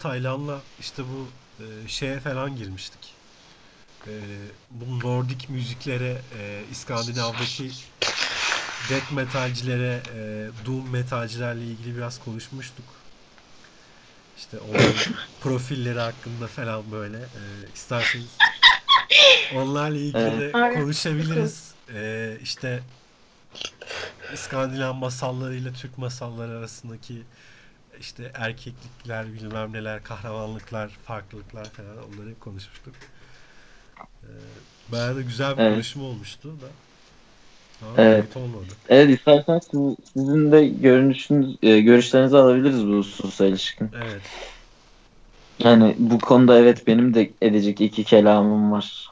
Taylan'la işte bu e, şeye falan girmiştik. E, bu Nordik müziklere, e, İskandinav'daki death metalcilere, e, doom metalcilerle ilgili biraz konuşmuştuk. İşte onların profilleri hakkında falan böyle e, isterseniz onlarla ilgili de Evet. konuşabiliriz. E, işte İskandinav masallarıyla Türk masalları arasındaki işte erkeklikler, bilmem neler, kahramanlıklar, farklılıklar falan onları hep konuşmuştuk. Ee, bayağı da güzel bir Evet. konuşma olmuştu da. Ama Evet. olmadı. Evet istersen siz- sizin de görünüşünüz, e, görüşlerinizi alabiliriz bu hususa ilişkin. Evet. Yani bu konuda evet benim de edecek iki kelamım var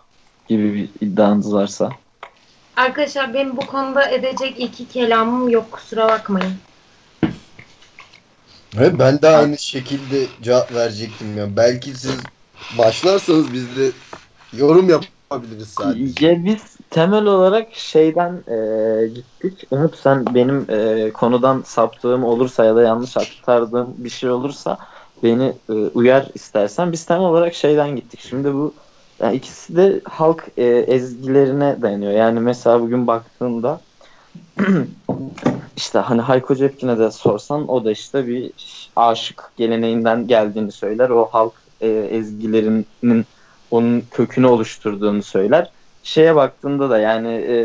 gibi bir iddianız varsa. Arkadaşlar benim bu konuda edecek iki kelamım yok kusura bakmayın. Evet, ben de aynı şekilde cevap verecektim ya. Belki siz başlarsanız biz de yorum yapabiliriz sadece. Ya biz temel olarak şeyden e, gittik. Umut sen benim e, konudan saptığım olursa ya da yanlış aktardığım bir şey olursa beni e, uyar istersen. Biz temel olarak şeyden gittik. Şimdi bu yani ikisi de halk e, ezgilerine dayanıyor. Yani mesela bugün baktığında işte hani Hayko Cepkin'e de sorsan o da işte bir aşık geleneğinden geldiğini söyler. O halk e, ezgilerinin onun kökünü oluşturduğunu söyler. Şeye baktığında da yani e,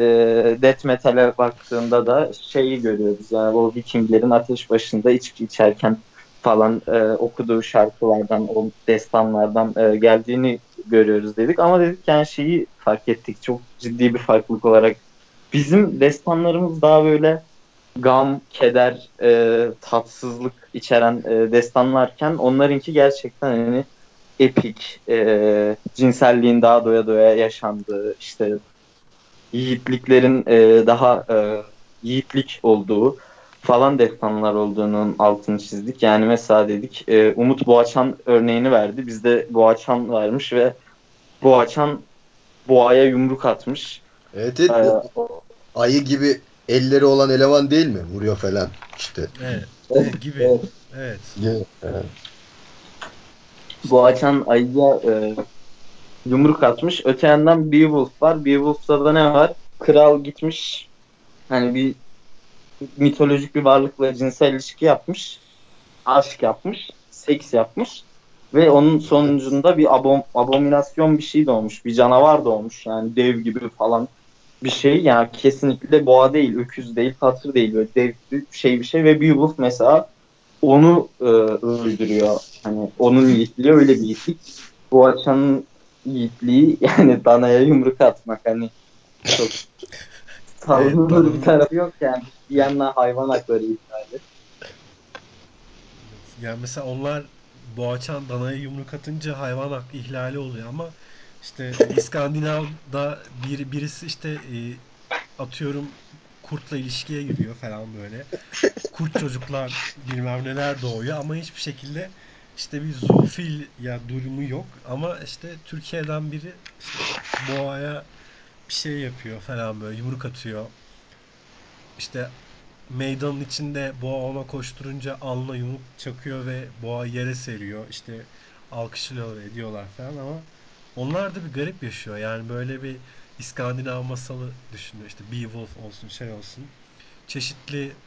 death metal'e baktığında da şeyi görüyoruz. Yani o Vikinglerin ateş başında içki içerken falan e, okuduğu şarkılardan, o destanlardan e, geldiğini görüyoruz dedik. Ama dedik yani şeyi fark ettik çok ciddi bir farklılık olarak. Bizim destanlarımız daha böyle gam, keder, e, tatsızlık içeren e, destanlarken onlarınki gerçekten hani epik, e, cinselliğin daha doya doya yaşandığı, işte yiğitliklerin e, daha e, yiğitlik olduğu falan destanlar olduğunun altını çizdik. Yani mesela dedik e, Umut Boğaçan örneğini verdi. Bizde Boğaçan varmış ve Boğaçan boğaya yumruk atmış. Evet, evet. Ee, ayı gibi elleri olan eleman değil mi? Vuruyor falan işte. Evet. Evet, evet gibi. evet. Evet. Evet. Boğaçan ayıya e, yumruk atmış. Öte yandan Beowulf var. Beowulf'ta da ne var? Kral gitmiş hani bir mitolojik bir varlıkla cinsel ilişki yapmış. Aşk yapmış. Seks yapmış. Ve onun sonucunda bir abom, abominasyon bir şey doğmuş. Bir canavar doğmuş. Yani dev gibi falan bir şey. Yani kesinlikle boğa değil, öküz değil, katır değil. Böyle dev bir şey bir şey. Ve Beowulf mesela onu e, öldürüyor. Hani onun yiğitliği öyle bir yiğitlik. Boğaçan'ın yiğitliği yani danaya yumruk atmak hani çok dananın- bir tarafı yok yani. Bir yandan hayvan hakları ihlali. Yani mesela onlar boğaçan danaya yumruk atınca hayvan hakkı ihlali oluyor ama işte İskandinav'da bir, birisi işte e, atıyorum kurtla ilişkiye giriyor falan böyle. Kurt çocuklar bilmem neler doğuyor ama hiçbir şekilde işte bir zoofil ya durumu yok ama işte Türkiye'den biri işte boğaya bir şey yapıyor falan böyle yumruk atıyor. İşte meydanın içinde boğa ona koşturunca alnına yumruk çakıyor ve boğa yere seriyor. İşte alkışlıyorlar, ediyorlar falan ama onlar da bir garip yaşıyor. Yani böyle bir İskandinav masalı düşünüyor. İşte Beowulf olsun, şey olsun. Çeşitli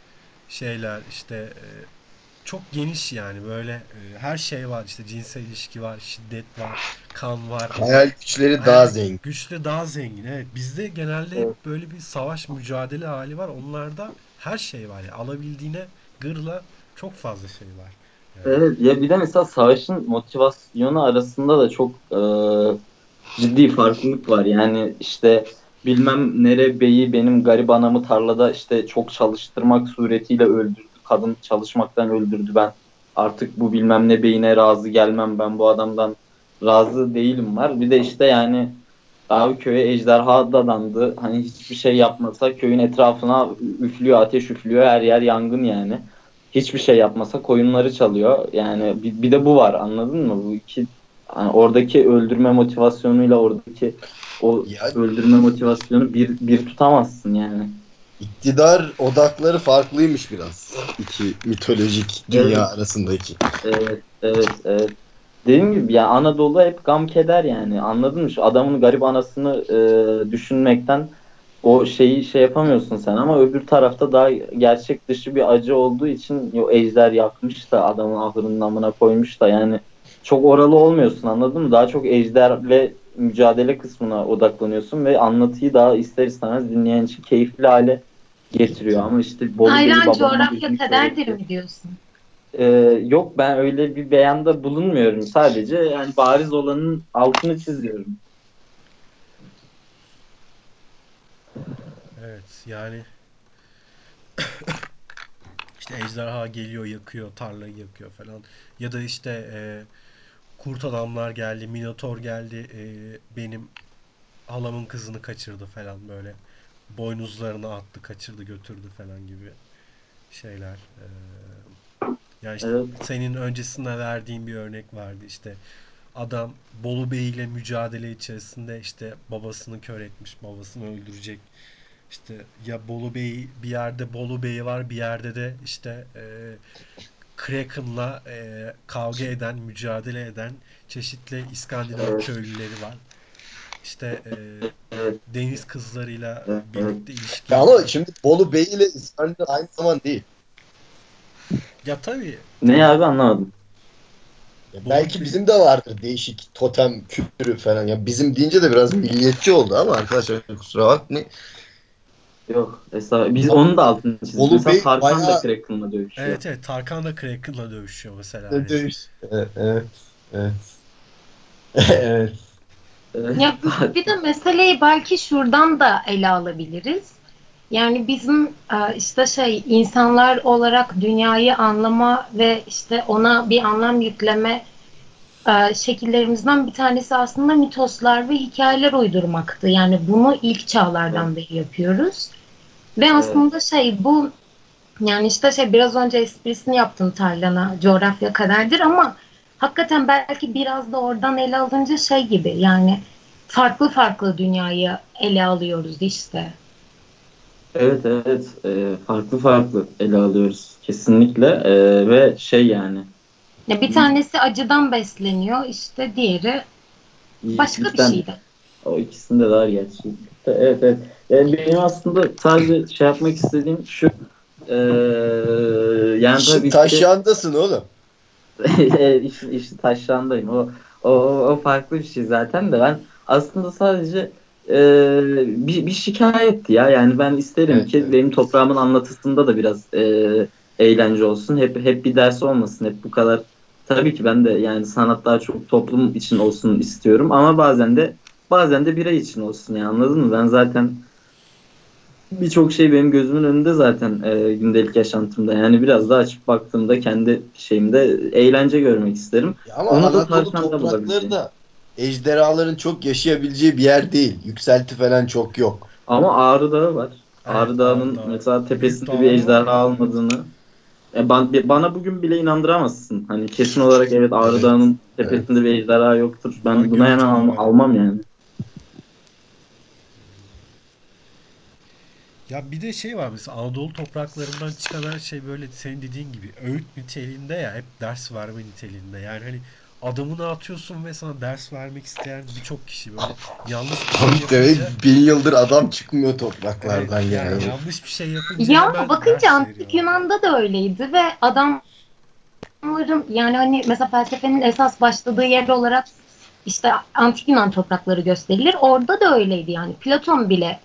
şeyler işte e, çok geniş yani böyle e, her şey var. İşte cinsel ilişki var, şiddet var, kan var. Hayal güçleri daha Hayal zengin. Güçlü daha zengin. Evet. Bizde genelde Evet. böyle bir savaş mücadele hali var. Onlarda her şey var. Yani alabildiğine gırla çok fazla şey var. Evet ya bir de mesela savaşın motivasyonu arasında da çok e, ciddi farklılık var. Yani işte bilmem nere beyi benim garip anamı tarlada işte çok çalıştırmak suretiyle öldürdü. Kadın çalışmaktan öldürdü ben. Artık bu bilmem ne beyine razı gelmem ben bu adamdan razı değilim var. Bir de işte yani abi köye ejderha dadandı. Hani hiçbir şey yapmasa köyün etrafına üflüyor, ateş üflüyor. Her yer yangın yani hiçbir şey yapmasa koyunları çalıyor. Yani bir, bir de bu var anladın mı? Bu iki hani oradaki öldürme motivasyonuyla oradaki o Ya- öldürme motivasyonu bir, bir tutamazsın yani. İktidar odakları farklıymış biraz. İki mitolojik dünya Evet. arasındaki. Evet, evet, evet. Dediğim gibi ya Anadolu hep gam keder yani anladın mı? Şu adamın garip anasını e, düşünmekten o şeyi şey yapamıyorsun sen ama öbür tarafta daha gerçek dışı bir acı olduğu için o ejder yakmış da adamın ahırının amına koymuş da yani çok oralı olmuyorsun anladın mı? Daha çok ejderle mücadele kısmına odaklanıyorsun ve anlatıyı daha ister istemez dinleyen için keyifli hale getiriyor ama işte Bolu babamın coğrafya gözünü kaderdir mi diyorsun? Ee, yok ben öyle bir beyanda bulunmuyorum. Sadece yani bariz olanın altını çiziyorum. Evet yani işte ejderha geliyor yakıyor tarlayı yakıyor falan. Ya da işte e, kurt adamlar geldi minotor geldi e, benim halamın kızını kaçırdı falan böyle. Boynuzlarını attı kaçırdı götürdü falan gibi şeyler. E, yani işte Evet. senin öncesinde verdiğin bir örnek vardı işte. Adam Bolu Bey ile mücadele içerisinde işte babasını kör etmiş babasını öldürecek işte ya Bolu Bey bir yerde Bolu Bey var bir yerde de işte e, Kraken'la e, kavga eden, mücadele eden çeşitli İskandinav köylüleri var. İşte e, deniz kızlarıyla birlikte ilişki. Ya ama şimdi Bolu Bey ile İskandinav aynı zaman değil. Ya tabii Ne abi anlamadım. Ya belki bizim de vardır değişik totem kültürü falan. Ya bizim deyince de biraz milliyetçi oldu ama arkadaşlar kusura bakmayın. Yok. Estağfurullah. Biz onun da altını çizdik. Bolu Mesela Bey Tarkan da bayağı- Kraken'la dövüşüyor. evet evet Tarkan da Kraken'la dövüşüyor mesela. Yani. Dövüş. Evet, evet. Evet. evet. Evet. Ya bir- bir de meseleyi belki şuradan da ele alabiliriz. Yani bizim e, işte şey insanlar olarak dünyayı anlama ve işte ona bir anlam yükleme e, şekillerimizden bir tanesi aslında mitoslar ve hikayeler uydurmaktı. Yani bunu ilk çağlardan beri yapıyoruz. Ve aslında şey bu yani işte şey biraz önce esprisini yaptım Tarlan'a coğrafya kaderdir ama hakikaten belki biraz da oradan ele alınca şey gibi yani farklı farklı dünyayı ele alıyoruz işte. Evet evet Ee, farklı farklı ele alıyoruz kesinlikle Ee, ve şey yani Ya bir tanesi acıdan besleniyor işte diğeri başka bir şeyden. O ikisinde de var gerçi. Evet evet. Yani benim aslında sadece şey yapmak istediğim şu ee, yani İşin tabii taşyandasın oğlum. işin, işin taşlandayım. O, o, o o farklı bir şey zaten de ben aslında sadece e, bir, bir şikayetti ya. Yani ben isterim Evet, ki evet. benim toprağımın anlatısında da biraz e, eğlence olsun. Hep hep bir ders olmasın. Hep bu kadar. Tabii ki ben de yani sanat daha çok toplum için olsun istiyorum ama bazen de bazen de birey için olsun ya anladın mı? Ben zaten birçok şey benim gözümün önünde zaten e, gündelik yaşantımda. Yani biraz daha açıp baktığımda kendi şeyimde eğlence görmek isterim. Ya ama Onu da toprakları bulabileceğim. da ejderhaların çok yaşayabileceği bir yer değil. Yükselti falan çok yok. Ama Ağrı Dağı var. Evet, Ağrı Dağı'nın Dağı. mesela tepesinde dağlar bir ejderha olmadığını e, ban- bana bugün bile inandıramazsın. Hani kesin olarak evet Ağrı Evet, Dağı'nın tepesinde bir ejderha yoktur. Ben Ama buna hemen var. almam yani. Ya bir de şey var mesela Anadolu topraklarından çıkan her şey böyle senin dediğin gibi öğüt niteliğinde ya hep ders verme niteliğinde. Yani hani adamını atıyorsun ve sana ders vermek isteyen birçok kişi böyle yanlış bir şey Abi demek yapınca bin yıldır adam çıkmıyor Evet, topraklardan yani yani. yanlış bir şey yapınca Ya bakınca antik. Yunan'da da öyleydi ve adamların yani hani mesela felsefenin esas başladığı yer olarak işte antik Yunan toprakları gösterilir. Orada da öyleydi yani. Platon bile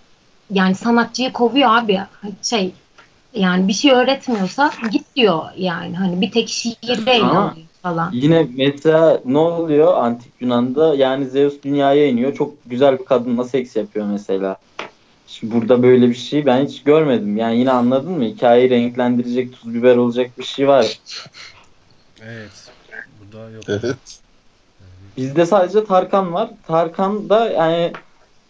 yani sanatçıyı kovuyor abi. Şey yani bir şey öğretmiyorsa git diyor yani. Hani bir tek Ama- alıyor falan. Yine mesela ne oluyor antik Yunan'da? Yani Zeus dünyaya iniyor. Çok güzel bir kadınla seks yapıyor mesela. Şimdi burada böyle bir şey ben hiç görmedim. Yani yine anladın mı? Hikayeyi renklendirecek, tuz biber olacak bir şey var. Evet. Bu da yok. Evet. Bizde sadece Tarkan var. Tarkan da yani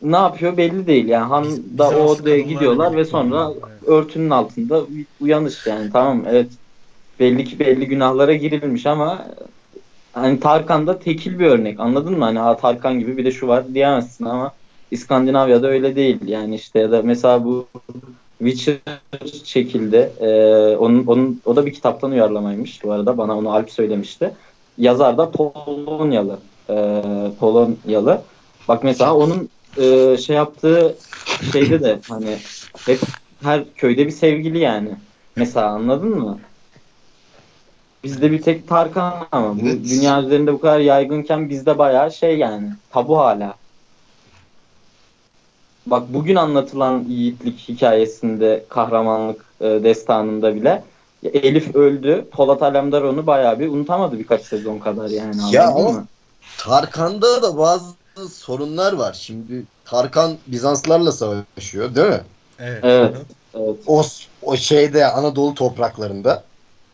ne yapıyor belli değil. Yani Han da o odaya gidiyorlar ve sonra. Evet. örtünün altında uyanış yani tamam evet belli ki belli günahlara girilmiş ama hani Tarkan da tekil bir örnek anladın mı? Hani ha, Tarkan gibi bir de şu var diyemezsin ama İskandinavya'da öyle değil yani işte ya da mesela bu Witcher şekilde e, onun, onun o da bir kitaptan uyarlamaymış bu arada bana onu Alp söylemişti. yazar da Polonyalı. Ee, Polonyalı. Bak mesela onun e, şey yaptığı şeyde de hani hep her köyde bir sevgili yani. Mesela anladın mı? Bizde bir tek Tarkan ama bu Evet. dünya üzerinde bu kadar yaygınken bizde bayağı şey yani tabu hala. Bak bugün anlatılan yiğitlik hikayesinde, kahramanlık e, destanında bile ya Elif öldü. Polat Alemdar onu bayağı bir unutamadı birkaç sezon kadar yani. Ya anladın ama- mı? Tarkan'da da bazı sorunlar var. Şimdi Tarkan Bizanslarla savaşıyor değil mi? Evet. Evet. O, o şeyde Anadolu topraklarında.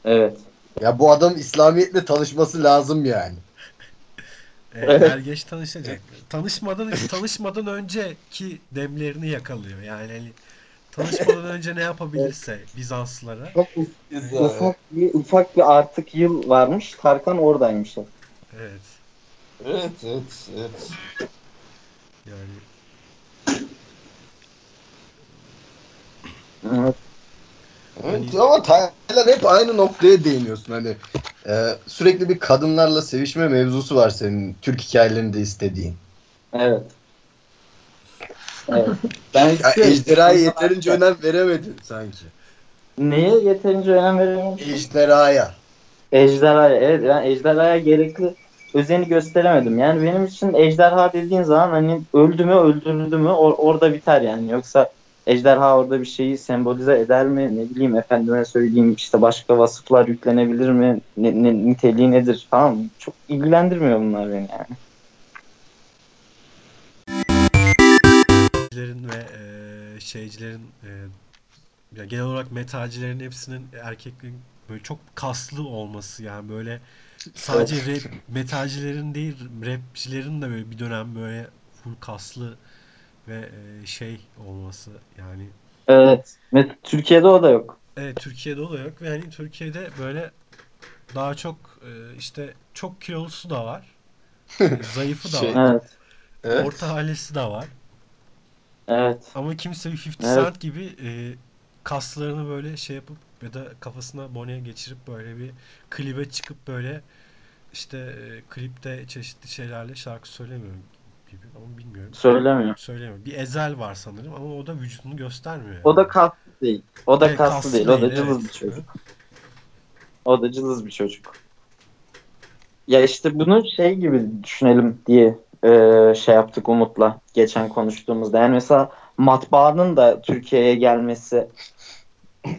Evet. Ya bu adam İslamiyet'le tanışması lazım yani. Evet. er geç tanışacak. Tanışmadan tanışmadan önceki demlerini yakalıyor. Yani hani tanışmadan önce ne yapabilirse Bizanslılara. Çok uf- ufak bir ufak bir artık yıl varmış. Tarkan oradaymış. Evet. Evet, evet, evet. Yani Evet. Evet, Hani- ama Taylan hep aynı noktaya değiniyorsun hani e, sürekli bir kadınlarla sevişme mevzusu var senin Türk hikayelerinde istediğin. Evet. Evet. Ben Ya ejderhaya yeterince önem veremedin sanki. Neye yeterince önem verememişim? Ejderhaya. Ejderhaya. Evet ben ejderhaya gerekli özeni gösteremedim. Yani benim için ejderha dediğin zaman hani öldü mü öldürüldü mü or- orada biter yani. Yoksa ejderha orada bir şeyi sembolize eder mi? Ne bileyim efendime söyleyeyim işte başka vasıflar yüklenebilir mi? Ne, ne- niteliği nedir falan. Çok ilgilendirmiyor bunlar beni yani. Ve e, şeycilerin e, ya genel olarak metalcilerin hepsinin erkeklerin böyle çok kaslı olması yani böyle sadece rap metalcilerin değil rapçilerin de böyle bir dönem böyle full kaslı ve e, şey olması yani Evet. Ve Türkiye'de o da yok. evet Türkiye'de o da yok ve hani Türkiye'de böyle daha çok e, işte çok kilolusu da var e, zayıfı da Şey- var Evet. Evet. orta halisi de var Evet. Ama kimse bir 50 Evet. Cent gibi e, kaslarını böyle şey yapıp ya da kafasına bone geçirip böyle bir klibe çıkıp böyle işte e, klipte çeşitli şeylerle şarkı söylemiyorum gibi ama bilmiyorum. Söylemiyor. Söylemiyorum. Bir Ezel var sanırım ama o da vücudunu göstermiyor O da yani. kaslı değil. O da Evet, kaslı değil. O da değil, cılız evet. bir çocuk. O da cılız bir çocuk. Ya işte bunu şey gibi düşünelim diye e, şey yaptık Umut'la geçen konuştuğumuzda. Yani mesela matbaanın da Türkiye'ye gelmesi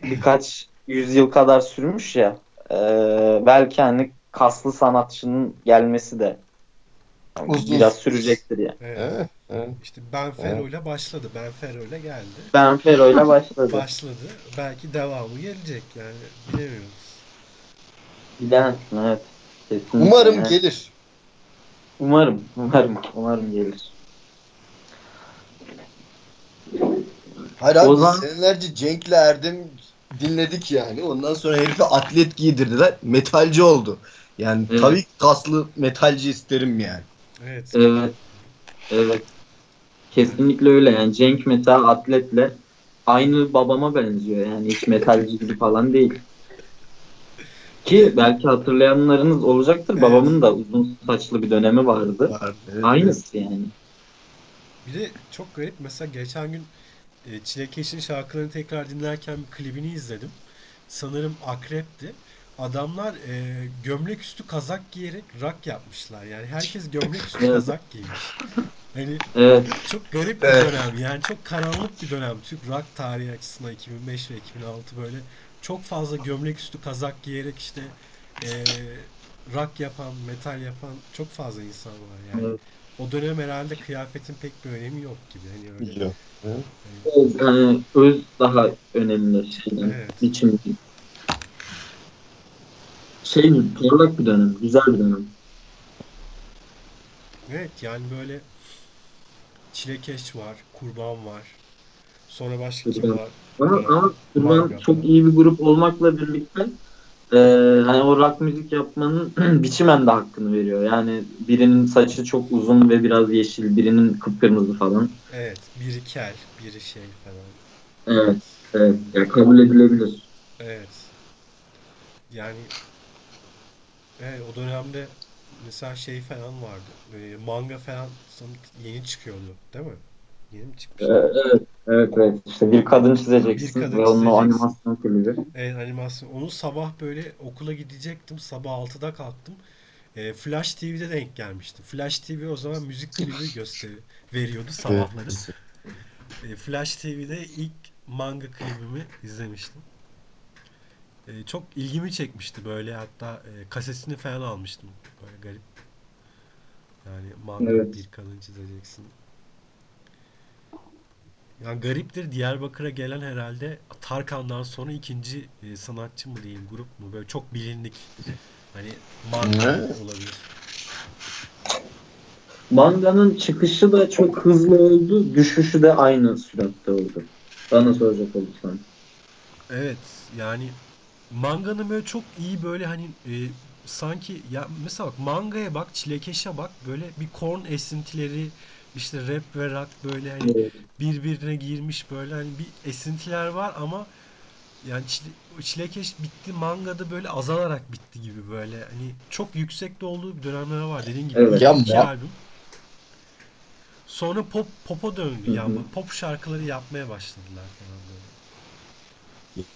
birkaç yüzyıl kadar sürmüş ya. E, belki hani kaslı sanatçının gelmesi de Uzun biraz süre. sürecektir ya. Evet. Evet. evet. İşte Ben Fero ile başladı. Ben Fero ile geldi. Ben Fero'yla başladı. Başladı. Belki devamı gelecek yani bilemiyoruz. Bilemezsin evet. Kesinlikle Umarım yani. gelir. Umarım, umarım, umarım gelir. Hayır abi O biz zaman- senelerce Cenk'le Erdem dinledik yani. Ondan sonra herife atlet giydirdiler. Metalci oldu. Yani Evet. tabii kaslı metalci isterim yani. Evet. Evet. Evet. Kesinlikle öyle yani Cenk mesela atletle aynı babama benziyor yani hiç metalci gibi falan değil. Ki belki hatırlayanlarınız olacaktır. Evet. Babamın da uzun saçlı bir dönemi vardı. Var. Evet, Aynısı yani. Bir de çok garip mesela geçen gün e, Çilekeş'in şarkılarını tekrar dinlerken bir klibini izledim. Sanırım Akrep'ti. Adamlar e, gömlek üstü kazak giyerek rock yapmışlar. Yani herkes gömlek üstü Evet. kazak giymiş. Hani Evet. çok garip bir Evet. dönem. Yani çok karanlık bir dönem. Türk rock tarihi açısından 2005 ve 2006 böyle çok fazla gömlek üstü kazak giyerek işte e, rock yapan, metal yapan çok fazla insan var yani. Evet. O dönem herhalde kıyafetin pek bir önemi yok gibi. Hani öyle. Yok. Hı. Hani, Öz, hani öz daha önemli şeyden, Evet. biçim. Şey parlak bir dönem, güzel bir dönem. evet yani böyle çilekeş var, kurban var. Sonra başka kim var? Ama, ama Kurban Manga çok iyi bir grup olmakla birlikte e, hani o rock müzik yapmanın biçimen de hakkını veriyor. Yani birinin saçı çok uzun ve biraz yeşil, birinin kıpkırmızı falan. Evet, biri kel, biri şey falan. Evet, evet. Ya kabul edilebilir. Evet. Yani Evet, o dönemde mesela şey falan vardı. Böyle manga falan yeni çıkıyordu, değil mi? Yeni mi Ee, evet, evet, evet. İşte bir kadın Bir çizeceksin kadın ve onun o çizeceksin. animasyon klibi. Evet, animasyon. Onu sabah böyle okula gidecektim. Sabah 6'da kalktım. E, Flash TV'de denk gelmişti. Flash TV o zaman müzik klibi gösteri veriyordu sabahları. E, Flash TV'de ilk manga klibimi izlemiştim. E, çok ilgimi çekmişti böyle hatta e, kasetini falan almıştım. Böyle garip. Yani manga Evet. bir kadın çizeceksin. Yani gariptir Diyarbakır'a gelen herhalde Tarkan'dan sonra ikinci e, sanatçı mı diyeyim grup mu böyle çok bilindik. Hani manga Ne? olabilir. Manganın çıkışı da çok hızlı oldu, düşüşü de aynı süratte oldu. Bana soracak olursan. Evet yani manganın böyle çok iyi böyle hani e, sanki ya mesela bak mangaya bak çilekeşe bak böyle bir korn esintileri işte rap ve rock böyle hani birbirine girmiş böyle hani bir esintiler var ama yani çile, çilekeş bitti mangada böyle azalarak bitti gibi böyle hani çok yüksekte olduğu bir dönemler var dediğin gibi Evet. Ya iki albüm sonra pop pop'a döndü Hı yani pop şarkıları yapmaya başladılar falan böyle.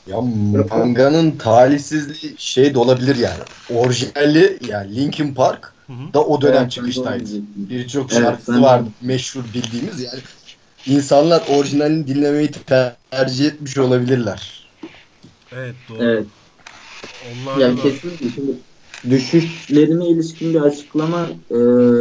Ya manganın talihsizliği şey de olabilir yani. Orijinali yani Linkin Park Hı da o dönem Evet, çıkıştaydı. Birçok Evet, şarkısı ben vardı meşhur bildiğimiz yani. İnsanlar orijinalini dinlemeyi tercih etmiş olabilirler. Evet doğru. Evet. Onlarda Yani da kesinlikle şimdi düşüşlerine ilişkin bir açıklama e,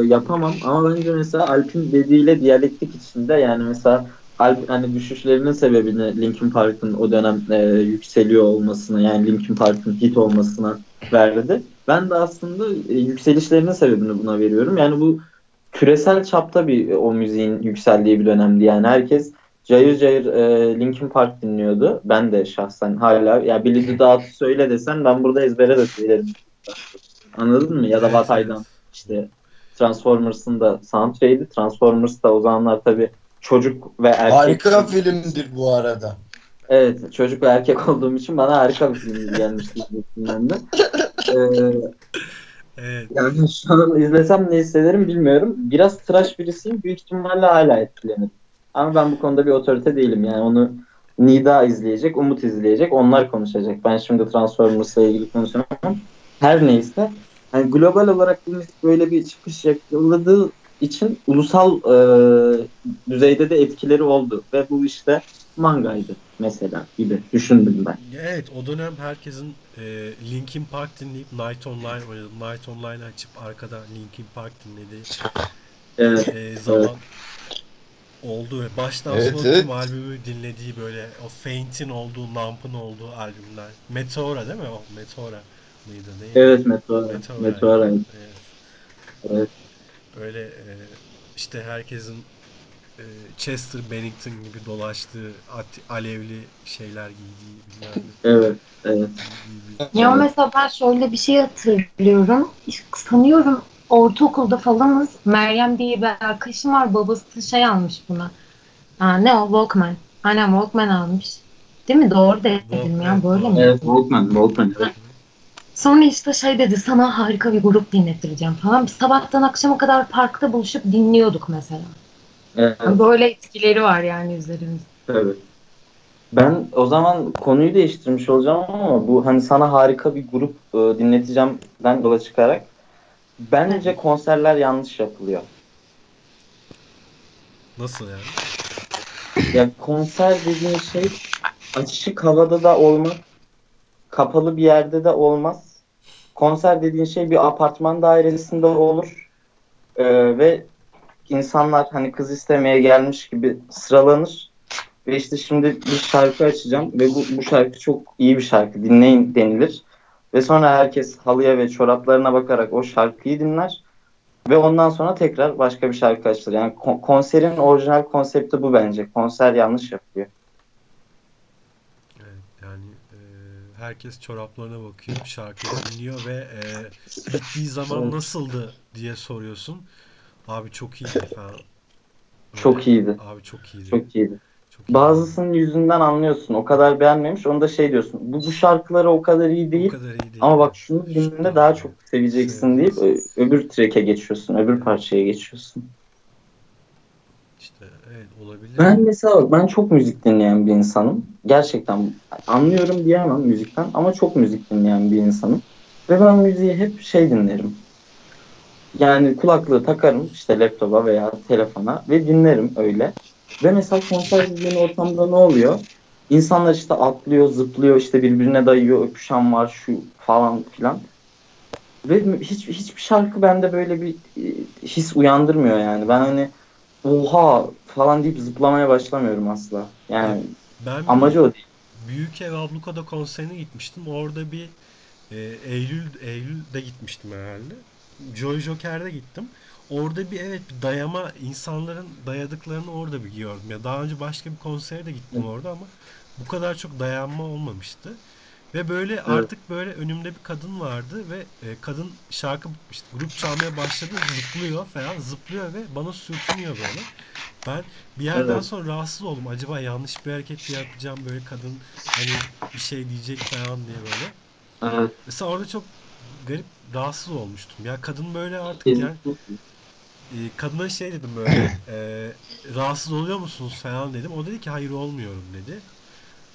yapamam ama bence mesela Alp'in dediğiyle diyalektik içinde yani mesela Alp hani düşüşlerinin sebebini Linkin Park'ın o dönem e, yükseliyor olmasına yani Linkin Park'ın hit olmasına verdi. Ben de aslında e, yükselişlerinin sebebini buna veriyorum. Yani bu küresel çapta bir o müziğin yükseldiği bir dönemdi. Yani herkes cayır cayır e, Linkin Park dinliyordu. Ben de şahsen hala ya Billy the Dağıt'ı söyle desen ben burada ezbere de söylerim. Anladın mı? Ya da. Done işte Transformers'ın da soundtrack'iydi. Transformers da o zamanlar tabii çocuk ve erkek Harika filmdir bu arada. Evet, çocuk ve erkek olduğum için bana harika bir film gelmişti izlediğimden de. Ee, Evet. yani şu an izlesem ne hissederim bilmiyorum. Biraz tıraş birisiyim. Büyük ihtimalle hala etkilenirim. Ama ben bu konuda bir otorite değilim. Yani onu Nida izleyecek, Umut izleyecek. Onlar konuşacak. Ben şimdi Transformers'la ilgili konuşamam. Her neyse. Yani global olarak böyle bir çıkış yakaladığı için ulusal e, düzeyde de etkileri oldu. Ve bu işte mangaydı mesela gibi düşündüm ben. Evet o dönem herkesin e, Linkin Park dinleyip Night Online oynadı. Night Online açıp arkada Linkin Park dinlediği Evet, e, evet. zaman oldu ve baştan Evet sona evet. albümü dinlediği böyle o Faint'in olduğu, Numb'ın olduğu albümler. Meteora değil mi o? Meteora mıydı neydi? Evet Meteora. Meteora'ydı. Meteora. Evet. Evet. Öyle e, işte herkesin e, Chester Bennington gibi dolaştığı at- alevli şeyler giydiği bilmem ne Evet. Evet. Ya mesela ben şöyle bir şey hatırlıyorum. Sanıyorum ortaokulda falanız. Meryem diye bir arkadaşım var. Babası şey almış buna. Aa, ne o? Walkman. Aynen Walkman almış. Değil mi? Doğru dedim evet ya. Böyle miydi? Evet, Walkman, Walkman. Evet. Sonra işte şey dedi sana harika bir grup dinletireceğim falan. Biz sabahtan akşama kadar parkta buluşup dinliyorduk mesela. Evet, böyle etkileri var yani üzerimizde. tabii. Ben o zaman konuyu değiştirmiş olacağım ama bu hani sana harika bir grup e, dinleteceğimden yola çıkarak bence konserler yanlış yapılıyor. Nasıl yani? Ya konser dediğin şey açık havada da olmaz, kapalı bir yerde de olmaz. Konser dediğin şey bir apartman dairesinde olur e, ve insanlar hani kız istemeye gelmiş gibi sıralanır. Ve işte şimdi bir şarkı açacağım ve bu, bu şarkı çok iyi bir şarkı dinleyin denilir. Ve sonra herkes halıya ve çoraplarına bakarak o şarkıyı dinler. Ve ondan sonra tekrar başka bir şarkı açılır. Yani kon- konserin orijinal konsepti bu bence. Konser yanlış yapıyor. Evet, yani e, herkes çoraplarına bakıyor, şarkıyı dinliyor ve e, bittiği zaman nasıldı diye soruyorsun. Abi çok iyiydi falan. Çok iyiydi. abi çok iyiydi. Çok iyiydi. çok iyi. Bazısının yüzünden anlıyorsun. O kadar beğenmemiş. Onu da şey diyorsun. Bu, bu şarkıları o kadar iyi O değil. kadar iyi değil. Ama bak şunu dinle daha çok seveceksin deyip ö- öbür track'e geçiyorsun. Öbür parçaya geçiyorsun. İşte evet olabilir. Ben mesela bak, ben çok müzik dinleyen bir insanım. Gerçekten anlıyorum diyemem müzikten ama çok müzik dinleyen bir insanım. Ve ben müziği hep şey dinlerim. Yani kulaklığı takarım işte laptopa veya telefona ve dinlerim öyle. Ve mesela konser izleyen ortamda ne oluyor? İnsanlar işte atlıyor, zıplıyor, işte birbirine dayıyor, öpüşen var şu falan filan. Ve hiç, hiçbir şarkı bende böyle bir e, his uyandırmıyor yani. Ben hani oha falan deyip zıplamaya başlamıyorum asla. Yani Ben amacı o değil. Büyük Ev Abluka'da konserine gitmiştim. Orada bir e, Eylül Eylül'de gitmiştim herhalde. Joy Joker'de gittim. Orada bir evet bir dayama insanların dayadıklarını orada bir gördüm. Ya daha önce başka bir konsere de gittim orada ama bu kadar çok dayanma olmamıştı. Ve böyle artık böyle önümde bir kadın vardı ve e, kadın şarkı işte grup çalmaya başladı zıplıyor falan zıplıyor ve bana sürtünüyor böyle. Ben bir yerden Evet. sonra rahatsız oldum. Acaba yanlış bir hareket mi yapacağım böyle kadın hani bir şey diyecek falan diye böyle. Evet. Mesela orada çok garip rahatsız olmuştum. Ya kadın böyle artık yani e, kadına şey dedim böyle e, rahatsız oluyor musunuz falan dedim. O dedi ki hayır olmuyorum dedi.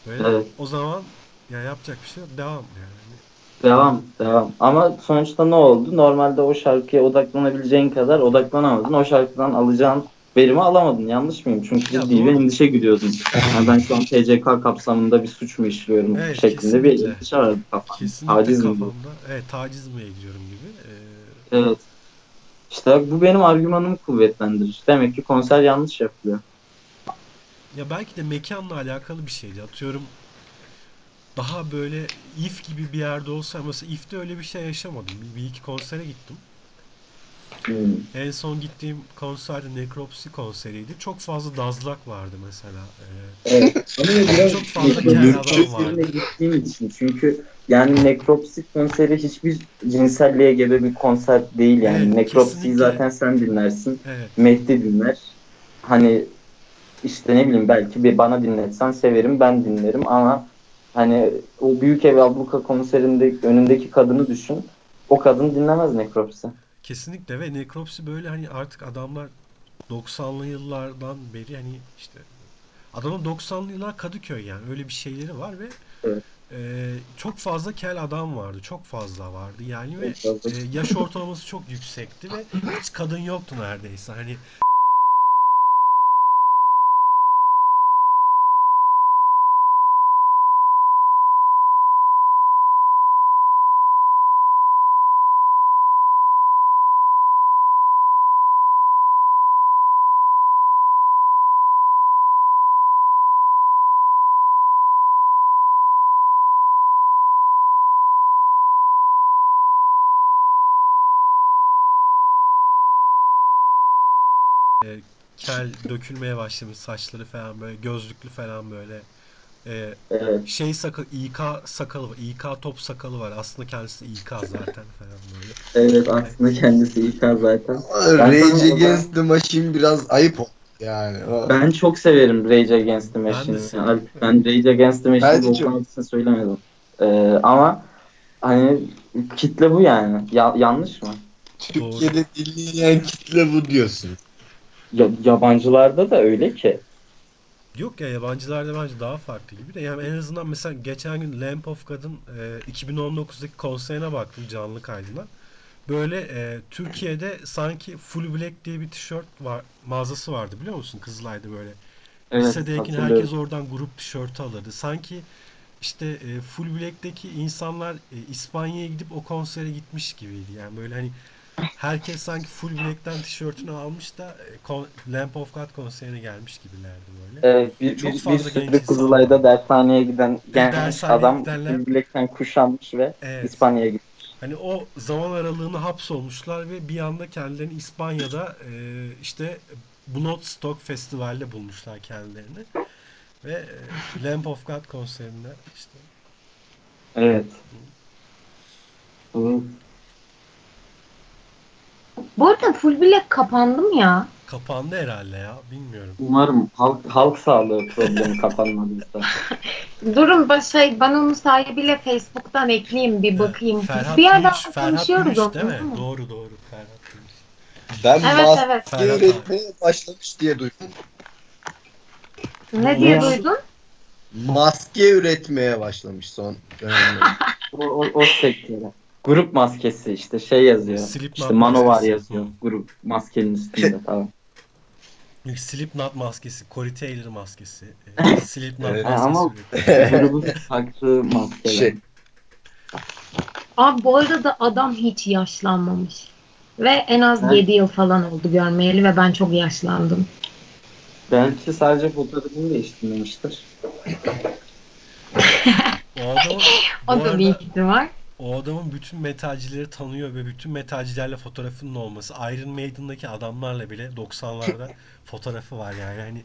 Böyle Evet. o zaman ya yapacak bir şey yok. Devam yani. Devam, devam. Ama sonuçta ne oldu? Normalde o şarkıya odaklanabileceğin kadar odaklanamadın. O şarkıdan alacağın verimi alamadın. Yanlış mıyım? Çünkü Ya ciddi bir endişe güdüyordun. Yani ben şu an TCK kapsamında bir suç mu işliyorum Evet, şeklinde bir endişe vardı kafamda. Kesinlikle Taciz mi. Evet taciz mi ediyorum gibi. E, Evet. İşte bu benim argümanımı kuvvetlendirir. Demek ki konser yanlış yapılıyor. Ya belki de mekanla alakalı bir şeydi. Atıyorum daha böyle if gibi bir yerde olsa mesela if'te öyle bir şey yaşamadım. Bir, bir iki konsere gittim. Hmm. En son gittiğim konser Necropsy konseriydi. Çok fazla dazlak vardı mesela. Ee, Evet. Ama biraz Çok fazla Necropsy kel vardı. gittiğim için. Çünkü yani Necropsy konseri hiçbir cinselliğe gebe bir konser değil yani. Evet, kesinlikle. zaten sen dinlersin. evet. Mehdi dinler. Hani işte ne bileyim belki bir bana dinletsen severim ben dinlerim ama hani o Büyük Ev Abluka konserinde önündeki kadını düşün. O kadın dinlemez Necropsy. Kesinlikle ve Necropsy böyle hani artık adamlar 90'lı yıllardan beri hani işte adamın 90'lı yıllar Kadıköy yani öyle bir şeyleri var ve Evet. e, çok fazla kel adam vardı. Çok fazla vardı yani ve e, yaş ortalaması çok yüksekti ve hiç kadın yoktu neredeyse. Hani kel dökülmeye başlamış saçları falan böyle gözlüklü falan böyle e, Evet. şey sakal İK sakalı var. İK top sakalı var. Aslında kendisi İK zaten falan böyle. Evet aslında kendisi İK zaten. Ben Rage Against the Machine biraz ayıp oldu yani. Ben çok severim Rage Against the Ben Machine'i. Alp, Ben Rage Against the Machine'i çok- söylemedim. Ee, ama hani kitle bu yani. Ya- yanlış mı? Türkiye'de dinleyen kitle bu diyorsun. Ya- yabancılarda da öyle ki. Yok ya yabancılarda bence daha farklı gibi de yani en azından mesela geçen gün Lamp of God'ın e, 2019'daki konserine baktım canlı kaydına. Böyle e, Türkiye'de sanki Full Black diye bir tişört var mağazası vardı biliyor musun Kızılay'da böyle. Evet Lisedeyken herkes oradan grup tişörtü alırdı. Sanki işte e, Full Black'teki insanlar e, İspanya'ya gidip o konsere gitmiş gibiydi. Yani böyle hani herkes sanki Full Black'ten tişörtünü almış da e, Lamp of God konserine gelmiş gibilerdi böyle. Evet, bir, Çok bir, bir fazla genç sürü insan Kızılay'da vardı. dershaneye giden genç dershaneye adam gidenler full black'ten kuşanmış ve evet. İspanya'ya gitmiş. Hani o zaman aralığını hapsolmuşlar ve bir anda kendilerini İspanya'da e, işte Bloodstock Festival'de bulmuşlar kendilerini. Ve e, Lamp of God konserinde işte Evet. Evet. Bu arada Full Black kapandı mı ya? Kapandı herhalde ya. Bilmiyorum. Umarım halk, halk sağlığı problemi kapanmadıysa. Durun ba- şey, ben onu sahibiyle Facebook'tan ekleyeyim bir bakayım. Ferhat bir yerden Gümüş, Ferhat konuşuyoruz Gümüş onu. değil mi? Doğru doğru. Ferhat Gümüş. Ben Evet maske evet. Ferhat abi. üretmeye başlamış diye duydum. Ne diye Ya. duydun? Maske üretmeye başlamış son dönemde. O, o, o sektöre. Grup maskesi işte şey yazıyor. Slipknot işte Manowar maskesi. yazıyor. Hı. Grup maskenin üstünde tamam. Slipknot maskesi, Corey Taylor maskesi, e, Slipknot Evet. maskesi. Ama-. Grubun taktığı maskeler. Şey, Abi bu arada adam hiç yaşlanmamış. Ve en az Ha? 7 yıl falan oldu görmeyeli ve ben çok yaşlandım. Belki sadece fotoğrafını değiştirmemiştir. O adamın, bu O da bir ihtimal. O adamın bütün metalcileri tanıyor ve bütün metalcilerle fotoğrafının olması. Iron Maiden'daki adamlarla bile 90'larda fotoğrafı var yani. Hani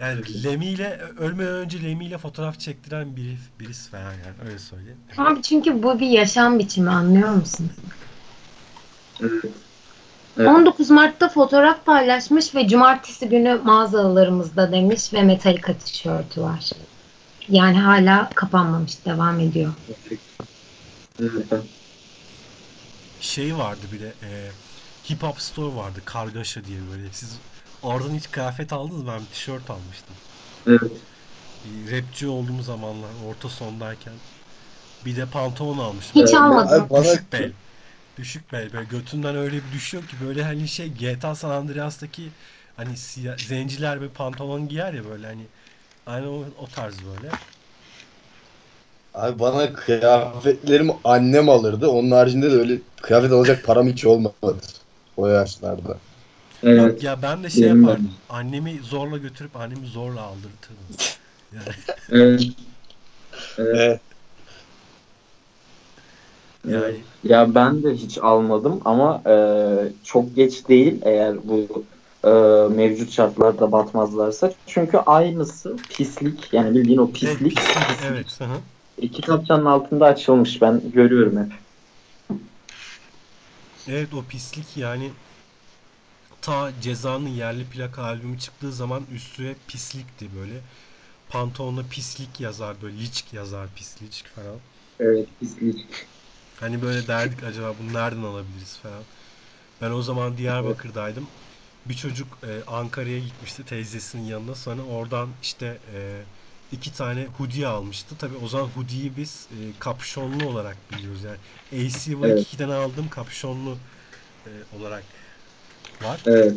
yani Lemmy ile ölmeden önce Lemmy ile fotoğraf çektiren biri, birisi falan yani öyle söyleyeyim. Abi çünkü bu bir yaşam biçimi anlıyor musun? Evet. Evet. 19 Mart'ta fotoğraf paylaşmış ve cumartesi günü mağazalarımızda demiş ve Metallica tişörtü var. Yani hala kapanmamış, devam ediyor. Evet. Şey vardı bir de e, Hip Hop Store vardı Kargaşa diye böyle. Siz oradan hiç kıyafet aldınız mı? Ben bir tişört almıştım. Evet. Bir Rapçi olduğum zamanlar orta sondayken. Bir de pantolon almıştım. Hiç almadım. Abi bana Düşük bel. Düşük bel. Böyle götünden öyle bir düşüyor ki böyle hani şey GTA San Andreas'taki hani siyah, zenciler bir pantolon giyer ya böyle hani aynı o, o tarz böyle. Abi bana kıyafetlerimi annem alırdı. Onun haricinde de öyle kıyafet alacak param hiç olmadı. O yaşlarda. Evet. Ya ben de şey yapardım. Annemi zorla götürüp annemi zorla aldırtırdım. Yani Evet. Evet. Evet. Yani Ya ben de hiç almadım ama e, çok geç değil eğer bu e, mevcut şartlarda batmazlarsa. Çünkü aynısı pislik yani bildiğin o evet, pislik pislik, evet. Hı. e, kitapçanın altında açılmış ben görüyorum hep. Evet o pislik yani ta Ceza'nın yerli plaka albümü çıktığı zaman üstüne pislikti böyle. Pantolonla pislik yazar böyle liçk yazar pislik falan. Evet pislik. Hani böyle derdik acaba bunu nereden alabiliriz falan. Ben o zaman Diyarbakır'daydım. Bir çocuk e, Ankara'ya gitmişti teyzesinin yanına. Sonra oradan işte e, iki tane hoodie almıştı. Tabii o zaman hoodie'yi biz e, kapşonlu olarak biliyoruz. Yani ACY2'den aldığım kapşonlu e, olarak var. Evet.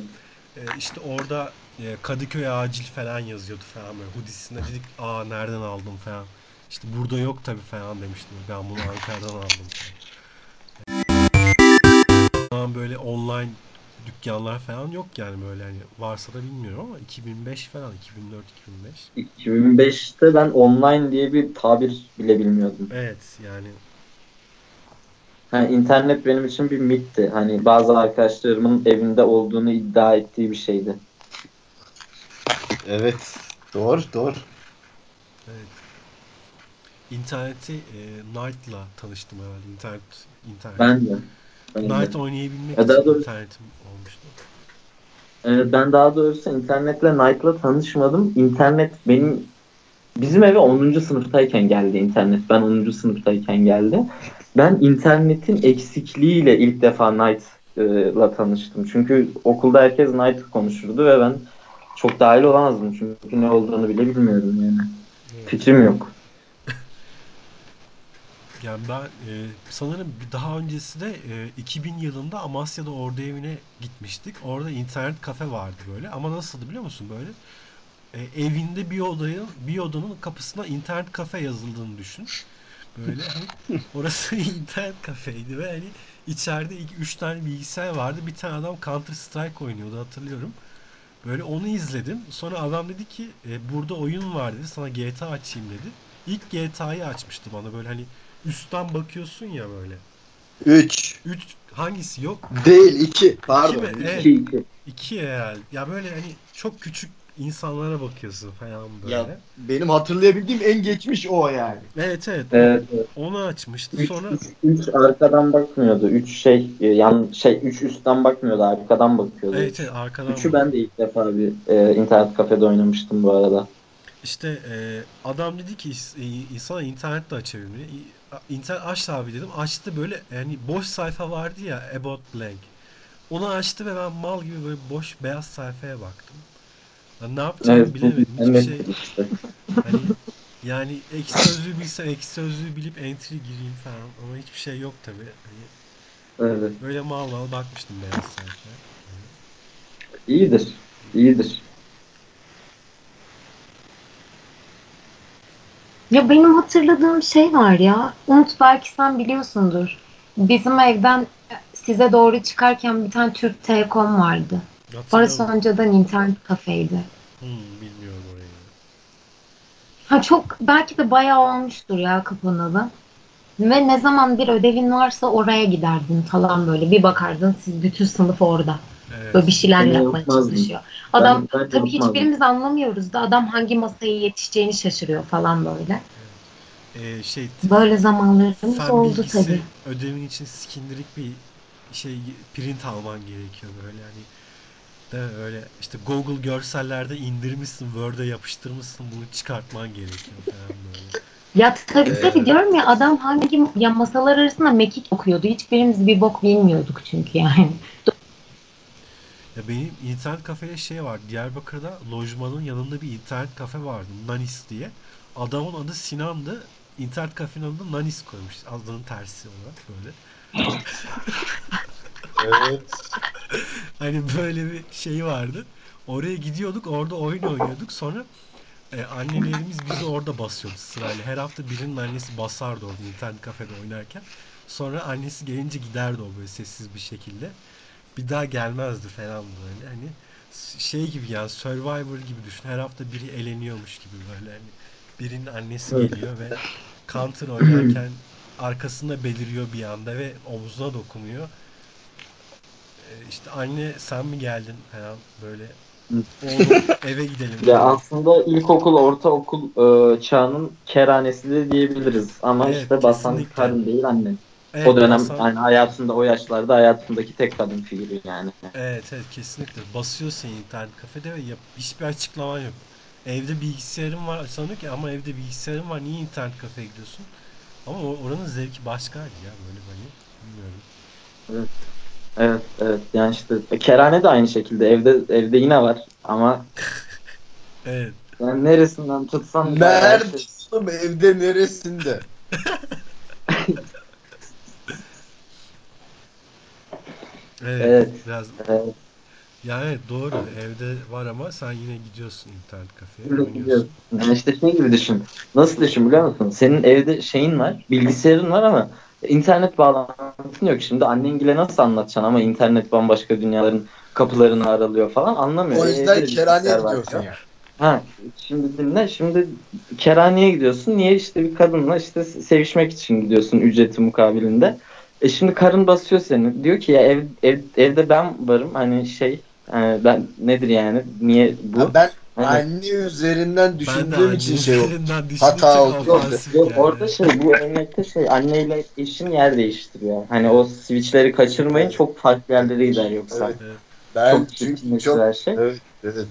E, işte orada e, Kadıköy acil falan yazıyordu falan böyle hoodiesinde dedik aa nereden aldım falan. İşte burada yok tabii falan demiştim. Ben bunu Ankara'dan aldım falan. Böyle online dükkanlar falan yok yani böyle hani varsa da bilmiyorum ama 2005 falan 2004 2005. 2005'te ben online diye bir tabir bile bilmiyordum. Evet yani Yani internet benim için bir mitti. Hani bazı arkadaşlarımın evinde olduğunu iddia ettiği bir şeydi. Evet. Doğru doğru. evet. İnterneti e, Knight'la tanıştım herhalde. İnternet internet. Ben de. Knight oynayabilmek Ya için doğrusu- internetim olmuştu. Evet, ben daha doğrusu internetle Knight'la tanışmadım. İnternet benim bizim eve 10. sınıftayken geldi internet. Ben 10. sınıftayken geldi. Ben internetin eksikliğiyle ilk defa Knight'la tanıştım. Çünkü okulda herkes Knight konuşurdu ve ben çok dahil olamazdım. Çünkü ne olduğunu bile bilmiyordum yani. Evet. Fikrim yok. Yani ben e, sanırım daha öncesi de e, 2000 yılında Amasya'da ordu evine gitmiştik. Orada internet kafe vardı böyle. Ama nasıldı biliyor musun böyle? E, evinde bir odayı bir odanın kapısına internet kafe yazıldığını düşün. Böyle hani orası internet kafeydi ve hani içeride iki, üç tane bilgisayar vardı. Bir tane adam Counter Strike oynuyordu hatırlıyorum. Böyle onu izledim. Sonra adam dedi ki e, burada oyun var dedi. Sana GTA açayım dedi. İlk GTA'yı açmıştı bana böyle hani üstten bakıyorsun ya böyle. 3. Üç hangisi yok? Değil 2. Pardon. İki mi? Evet. İki, iki. İki herhalde. Ya böyle hani çok küçük insanlara bakıyorsun falan böyle. Ya benim hatırlayabildiğim en geçmiş o yani. Evet evet. Evet. Onu açmıştı. 3 Sonra 3 arkadan bakmıyordu. 3 şey e, yan şey 3 üstten bakmıyordu. Arkadan bakıyordu. evet, evet arkadan Üçü ben de ilk defa bir e, internet kafede oynamıştım bu arada. İşte e, adam dedi ki "İs- e, insana internet de. İ- İnternet aç abi dedim. Açtı böyle yani boş sayfa vardı ya About Blank. Onu açtı ve ben mal gibi böyle boş beyaz sayfaya baktım. Ya ne yapacağımı Evet, bilemedim. Hiçbir internet şey hani yani ekşi sözlüğü bilsem ekşi sözlüğü bilip entry gireyim falan ama hiçbir şey yok tabii. Hani Evet. böyle mal mal bakmıştım beyaz sayfaya. İyidir. İyidir. Ya benim hatırladığım şey var ya. Umut belki sen biliyorsundur. Bizim evden size doğru çıkarken bir tane Türk Telekom vardı. Orası önceden internet kafeydi. Hmm, bilmiyorum orayı. Ha çok belki de bayağı olmuştur ya kapanalı. Ve ne zaman bir ödevin varsa oraya giderdin falan böyle. Bir bakardın siz bütün sınıf orada. Evet. Böyle bir şeyler yapmaya çalışıyor. Adam Ben- ben tabii hiçbirimiz anlamıyoruz da adam hangi masaya yetişeceğini şaşırıyor falan böyle. Ee, şey Böyle zamanlarımız oldu tabii. ödevin için skindirik bir şey print alman gerekiyor böyle hani de öyle işte Google görsellerde indirmişsin Word'e yapıştırmışsın bunu çıkartman gerekiyor falan böyle. Ya tabii Evet. tabii diyorum ya adam hangi ya masalar arasında mekik okuyordu. Hiçbirimiz bir bok bilmiyorduk çünkü yani. Ya benim internet kafede şey var Diyarbakır'da lojmanın yanında bir internet kafe vardı Nanis diye. Adamın adı Sinan'dı. İnternet kafenin adını Nanis koymuş. Adının tersi olarak böyle. Evet. Hani böyle bir şey vardı. Oraya gidiyorduk, orada oyun oynuyorduk. Sonra e, annelerimiz bizi orada basıyordu sırayla. Her hafta birinin annesi basardı orada internet kafede oynarken. Sonra annesi gelince giderdi o böyle sessiz bir şekilde. Bir daha gelmezdi falan böyle. Hani şey gibi yani Survivor gibi düşün. Her hafta biri eleniyormuş gibi böyle hani birinin annesi Evet. geliyor ve Counter oynarken arkasında beliriyor bir anda ve omzuna dokunuyor. E, işte anne sen mi geldin falan böyle. Oğlum eve gidelim. Ya aslında ilkokul, ortaokul e, çağının kerhanesi de diyebiliriz. Ama Evet, işte basan karın değil annen. Evet, o dönem basan- yani hayatında o yaşlarda hayatındaki tek kadın figürü yani. Evet evet kesinlikle. Basıyorsun internet kafede ve yap, hiçbir açıklaman yok. Evde bilgisayarım var sanıyor ki ama evde bilgisayarım var niye internet kafeye gidiyorsun? Ama o- oranın zevki başkaydı ya böyle hani bilmiyorum. Evet, evet. Yani işte e, kerhane de aynı şekilde evde evde yine var ama Evet. yani neresinden tutsan Nerede şey- evde neresinde? Evet. Evet. Biraz Evet. yani evet doğru. Evde var ama sen yine gidiyorsun internet kafeye oynuyorsun. gidiyorsun. Yani işte şey gibi düşün. Nasıl düşün biliyor musun? Senin evde şeyin var, bilgisayarın var ama internet bağlantın yok. Şimdi annengile nasıl anlatacaksın ama internet bambaşka dünyaların kapılarını aralıyor falan anlamıyor. O yüzden evde kerhaneye gidiyorsun ya. yani. Ha, şimdi dinle. Şimdi kerhaneye gidiyorsun. Niye? işte bir kadınla işte sevişmek için gidiyorsun ücreti mukabilinde. E şimdi karın basıyor seni. Diyor ki ya ev, ev evde ben varım. Hani şey e, ben nedir yani? Niye bu? Ha, ben Hani- anne üzerinden düşündüğüm için şey oldu. Hata oldu. Yok, geldi. orada şey bu örnekte şey anneyle eşin yer değiştiriyor. Hani o switchleri kaçırmayın Evet. çok farklı yerlere gider yoksa. Evet. Evet. Ben Çok çünkü çok her şey. evet evet.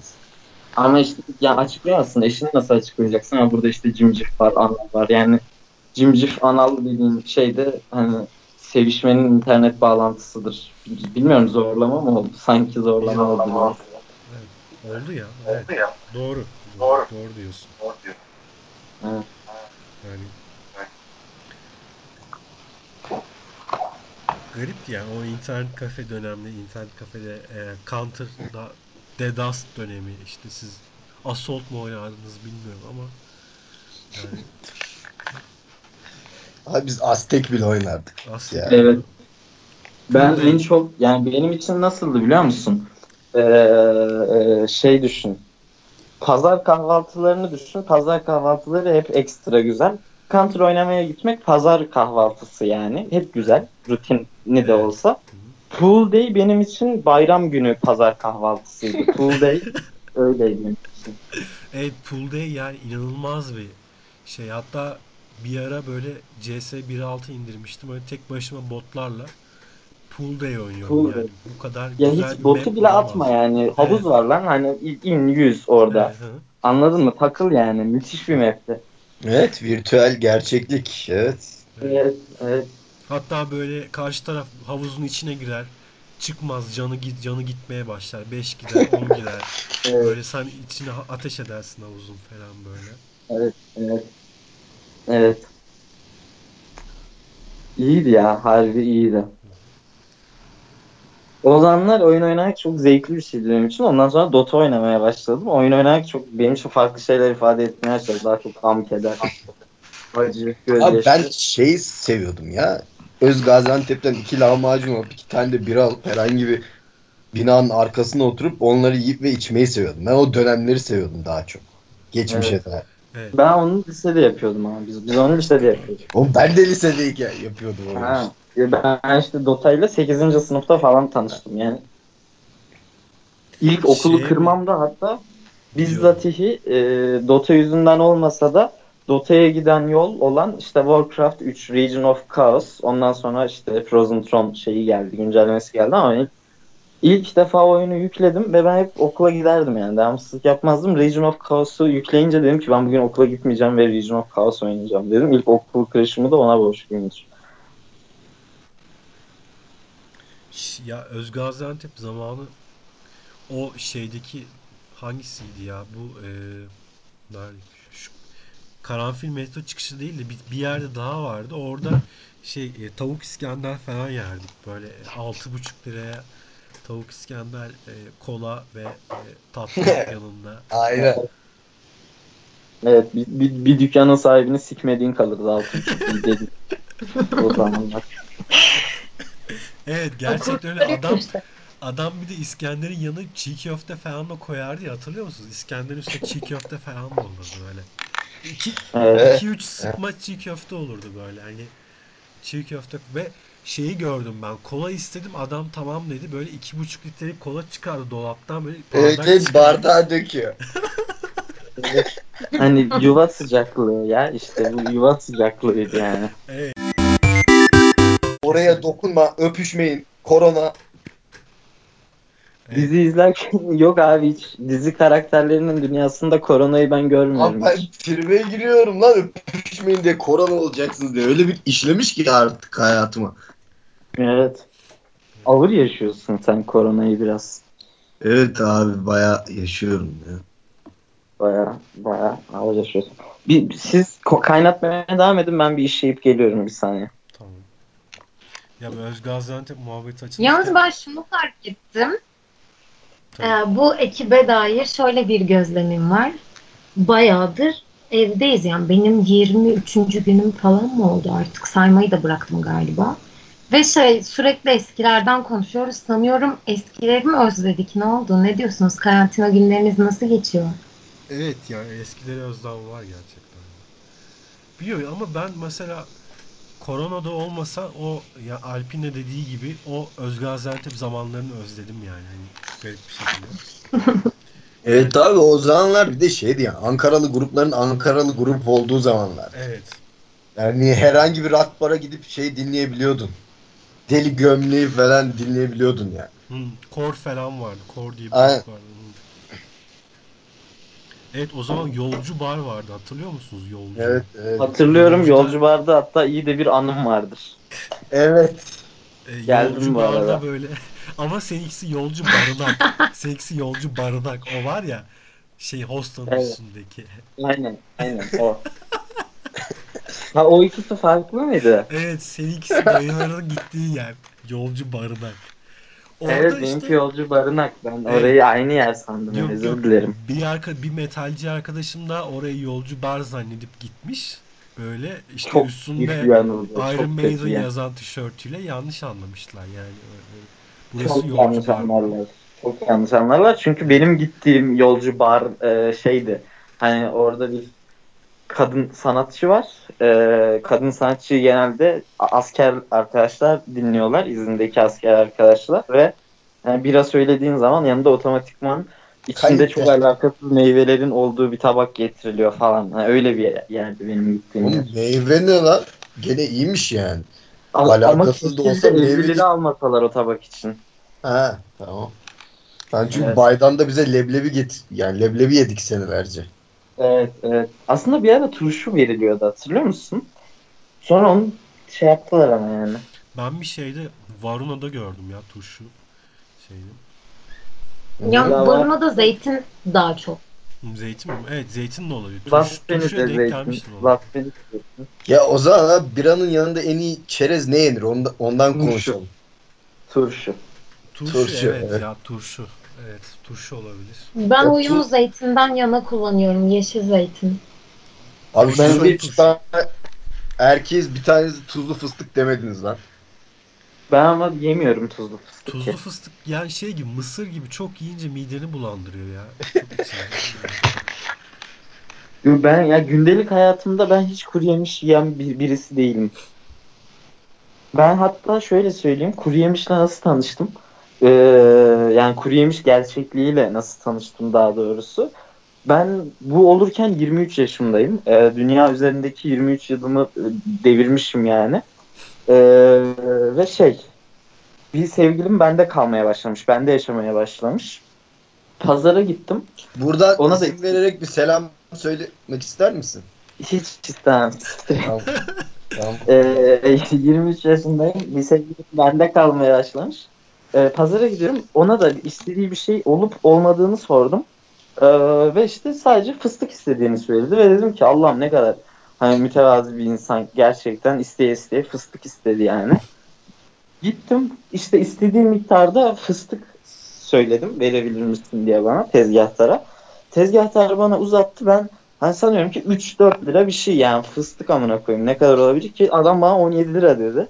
Ama işte ya açıklayamazsın. Eşini nasıl açıklayacaksın? Ha burada işte cimcif var, anal var. Yani cimcif anal dediğin şey de hani sevişmenin internet bağlantısıdır. Bilmiyorum zorlama mı oldu? Sanki zorlama oldu. biraz. Oldu ya. Evet. Doğru. Doğru. Doğru diyorsun. Evet. Yani garip ya o internet kafe dönemli internet kafede e, Counter'da DDoS dönemi işte siz Assault mu oynardınız bilmiyorum ama yani Abi biz Aztek bile oynardık. aslında Ya. Evet. Ben en çok yani benim için nasıldı biliyor musun? Ee, e, şey düşün. Pazar kahvaltılarını düşün. Pazar kahvaltıları hep ekstra güzel. Counter oynamaya gitmek pazar kahvaltısı yani. Hep güzel. Rutinli de olsa. Pool Day benim için bayram günü pazar kahvaltısıydı. Pool Day öyleydi. Evet pool day yani inanılmaz bir şey. Hatta bir ara böyle CS 1.6 indirmiştim. Böyle tek başıma botlarla pool day oynuyorum Pool yani. day. Bu kadar Ya güzel hiç bir botu bile olamaz. atma yani. Havuz var lan hani in yüz orada. Evet. Anladın mı? Takıl yani. Müthiş bir mapti. Evet virtüel gerçeklik. Evet. Evet, evet. Hatta böyle karşı taraf havuzun içine girer. Çıkmaz canı git canı gitmeye başlar. 5 gider, 10 gider. Evet, Böyle sen içine ateş edersin havuzun falan böyle. evet, evet. Evet. İyiydi ya. Harbi iyiydi. O zamanlar oyun oynamak çok zevkli bir şeydi benim için. Ondan sonra Dota oynamaya başladım. Oyun oynamak çok benim için farklı şeyler ifade etmeye başladı. Daha çok gam, keder, acı, Abi ben şeyi seviyordum ya. Öz Gaziantep'ten iki lahmacun alıp iki tane de bira alıp herhangi bir binanın arkasına oturup onları yiyip ve içmeyi seviyordum. Ben o dönemleri seviyordum daha çok. Geçmişe Evet. dair. Evet. Ben onu lisede yapıyordum abi. Biz, biz onu lisede yapıyorduk. Oğlum ben de lisedeyken yapıyordum onu. Ha. Ya Ben işte Dota ile 8. sınıfta falan tanıştım yani. İlk okulu Şey mi? kırmamda hatta bizzatihi e, Dota yüzünden olmasa da Dota'ya giden yol olan işte Warcraft 3 Region of Chaos ondan sonra işte Frozen Throne şeyi geldi güncellemesi geldi ama ilk, ilk defa oyunu yükledim ve ben hep okula giderdim yani devamsızlık yapmazdım. Region of Chaos'u yükleyince dedim ki ben bugün okula gitmeyeceğim ve Region of Chaos oynayacağım dedim. İlk okul kırışımı da ona borçluyumdur. Ya Özgaziantep zamanı o şeydeki hangisiydi ya bu e, nerede şu Karanfil metro çıkışı değil de bir, bir yerde daha vardı. Orada şey e, tavuk İskender falan yerdik. Böyle altı buçuk liraya tavuk İskender, e, kola ve e, tatlı yanında. Aynen. Evet bir, bir, bir dükkanın sahibini sikmediğin kalırdı altın çizgi dedik. o zamanlar. Evet gerçekten öyle adam adam bir de İskender'in yanına çiğ köfte falan da koyardı ya hatırlıyor musunuz? İskender'in üstüne çiğ köfte falan da olurdu böyle. 2 Evet. 2 3 sıkma çiğ köfte olurdu böyle hani çiğ köfte ve şeyi gördüm ben kola istedim adam tamam dedi böyle iki buçuk litrelik kola çıkardı dolaptan böyle Evet, evet bardağa döküyor. Hani yuva sıcaklığı ya işte bu yuva sıcaklığıydı yani. Evet. Oraya dokunma, öpüşmeyin. Korona. Evet. Dizi izlerken yok abi hiç dizi karakterlerinin dünyasında koronayı ben görmüyorum. Abi ben tribe giriyorum lan öpüşmeyin diye korona olacaksınız diye. Öyle bir işlemiş ki artık hayatıma. Evet. Ağır yaşıyorsun sen koronayı biraz. Evet abi baya yaşıyorum ya. Baya baya ağır yaşıyorsun. Bir, siz kaynatmaya devam edin ben bir işleyip geliyorum bir saniye. Tamam. Ya bu Özgaziantep muhabbeti açılmışken Yalnız ben şunu fark ettim. Ee, bu ekibe dair şöyle bir gözlemim var. Bayağıdır evdeyiz yani benim 23. günüm falan mı oldu artık saymayı da bıraktım galiba. Ve şey sürekli eskilerden konuşuyoruz. Sanıyorum eskileri mi özledik? Ne oldu? Ne diyorsunuz? Karantina günleriniz nasıl geçiyor? Evet yani eskileri özlem var gerçekten. Biliyorum ama ben mesela koronada olmasa o ya Alp'in de dediği gibi o Özgaziantep zamanlarını özledim yani. Hani garip bir şekilde. Evet abi o zamanlar bir de şeydi ya Ankaralı grupların Ankaralı grup olduğu zamanlar. Evet. Yani herhangi bir rock bara gidip şey dinleyebiliyordun. Deli gömleği falan dinleyebiliyordun ya. Hı, Kor falan vardı. Kor diye bir Aynen. vardı. Evet o zaman Yolcu Bar vardı. Hatırlıyor musunuz Yolcu? Evet, evet. Hatırlıyorum Yolcuda- yolcu barda hatta iyi de bir anım vardır. Evet. E, Geldim yolcu bu barda arada. böyle ama seninkisi yolcu barınak. seninkisi yolcu barınak. O var ya şey hostanın Evet. üstündeki. Aynen aynen o. ha o ikisi farklı mıydı? Evet seninkisi dayıların gittiği yer. Yolcu barınak. Orada evet işte benimki yolcu barınak. Ben Evet. orayı aynı yer sandım. Yok, Özür yok. dilerim. bir arka bir metalci arkadaşım da orayı yolcu bar zannedip gitmiş. Böyle işte Çok üstünde anıydı. Iron Maiden yani. yazan tişörtüyle yanlış anlamışlar yani. Burası Çok yolcu yanlış bar. anlarlar. Çok yanlış anlarlar. Çünkü benim gittiğim yolcu bar e, şeydi. Hani orada bir kadın sanatçı var. E, kadın sanatçıyı genelde asker arkadaşlar dinliyorlar. izindeki asker arkadaşlar ve yani bira söylediğin zaman yanında otomatikman içinde çok alakasız meyvelerin olduğu bir tabak getiriliyor falan. Ha, öyle bir yer- yerdi benim gittiğim yer. Oğlum meyve ne lan? Gene iyiymiş yani. Ama, alakasız da olsa meyve- almasalar o tabak için. Ha tamam. Ben çünkü Evet. baydan da bize leblebi get yani leblebi yedik senelerce. Evet, evet. Aslında bir ara turşu veriliyordu hatırlıyor musun? Sonra onu şey yaptılar ama yani. Ben bir şeyde Varuna'da gördüm ya turşu şeyini. Ya Ya var. Borno'da zeytin daha çok. Hı, Zeytin mi? Evet zeytin de olabilir. Turş, turşuya denk zeytin. gelmiştim ona. Ya o zaman ha, biranın yanında en iyi çerez ne yenir? Ondan, ondan konuşalım. Turşu. Turşu, Turşu, evet, evet. ya turşu. Evet turşu olabilir. Ben O oyunu tu- zeytinden yana kullanıyorum. Yeşil zeytin. Abi Ben bir- tane herkes bir tanesi tuzlu fıstık demediniz lan. Ben ama yemiyorum tuzlu fıstık. Tuzlu fıstık yani şey gibi mısır gibi çok yiyince mideni bulandırıyor ya. Ben ya gündelik hayatımda ben hiç kuru yemiş yiyen bir, birisi değilim. Ben hatta şöyle söyleyeyim kuru yemişle nasıl tanıştım? Ee, yani kuru yemiş gerçekliğiyle nasıl tanıştım daha doğrusu. Ben bu olurken 23 yaşındayım. Ee, dünya üzerindeki 23 yılımı e, devirmişim yani. Ee, ve şey bir sevgilim bende kalmaya başlamış. Bende yaşamaya başlamış. Pazara gittim. Buradan Ona da- isim vererek bir selam söylemek ister misin? Hiç istemem. Tamam. tamam. Ee, 23 yaşındayım. Bir sevgilim bende kalmaya başlamış. Ee, pazara gidiyorum. Ona da istediği bir şey olup olmadığını sordum. Ee, ve işte sadece fıstık istediğini söyledi. Ve dedim ki Allah'ım ne kadar hani mütevazi bir insan gerçekten isteye isteye fıstık istedi yani. Gittim işte istediği miktarda fıstık söyledim. Verebilir misin diye bana tezgahtara. Tezgahtar bana uzattı. Ben hani sanıyorum ki 3-4 lira bir şey yani fıstık amına koyayım. Ne kadar olabilir ki? Adam bana 17 lira dedi.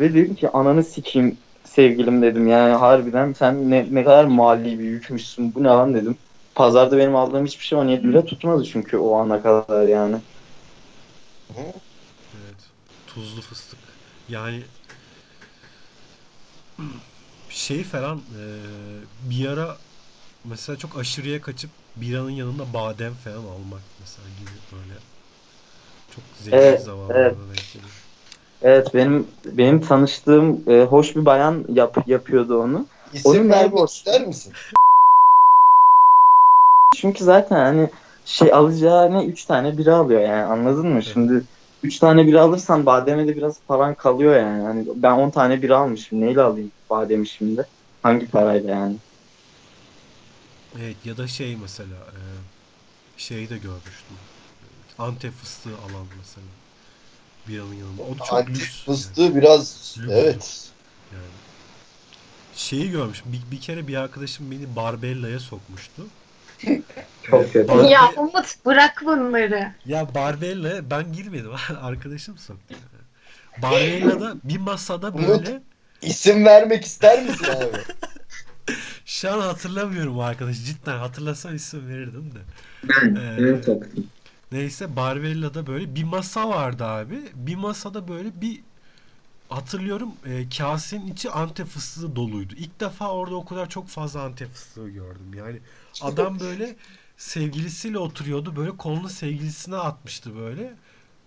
Ve dedim ki ananı sikeyim sevgilim dedim. Yani harbiden sen ne, ne kadar mali bir yükmüşsün. Bu ne lan dedim. Pazarda benim aldığım hiçbir şey 17 lira tutmadı çünkü o ana kadar yani. Evet. Tuzlu fıstık. Yani şey falan e, bir ara mesela çok aşırıya kaçıp biranın yanında badem falan almak mesela gibi böyle çok zevkli Evet, zamanlarda evet. Evet benim benim tanıştığım e, hoş bir bayan yap, yapıyordu onu. İsim Oyun vermek vermiş. ister misin? Çünkü zaten hani şey alacağı ne 3 tane bira alıyor yani anladın mı? Şimdi 3 tane bira alırsan bademe de biraz paran kalıyor yani. Hani ben 10 tane bira almışım. Neyle alayım bademi şimdi? Hangi parayla yani? Evet ya da şey mesela e, şeyi de görmüştüm. Antep fıstığı alan mesela biranın yanında. O da çok Antik lüks. fıstığı biraz Lüks. evet. Yani. Şeyi görmüşüm. Bir, bir kere bir arkadaşım beni Barbella'ya sokmuştu. Çok Ee, kötü. Barbe- Ya Umut bırak bunları. Ya Barbella'ya ben girmedim. Arkadaşım soktu. Barbella'da bir masada Umut. böyle İsim vermek ister misin abi? şu an hatırlamıyorum arkadaş. Cidden hatırlasam isim verirdim de. Ben, Ee, ben soktum. Neyse Barbella'da böyle bir masa vardı abi. Bir masada böyle bir hatırlıyorum e, kasenin içi antep fıstığı doluydu. İlk defa orada o kadar çok fazla antep fıstığı gördüm. Yani adam böyle sevgilisiyle oturuyordu. Böyle kolunu sevgilisine atmıştı böyle.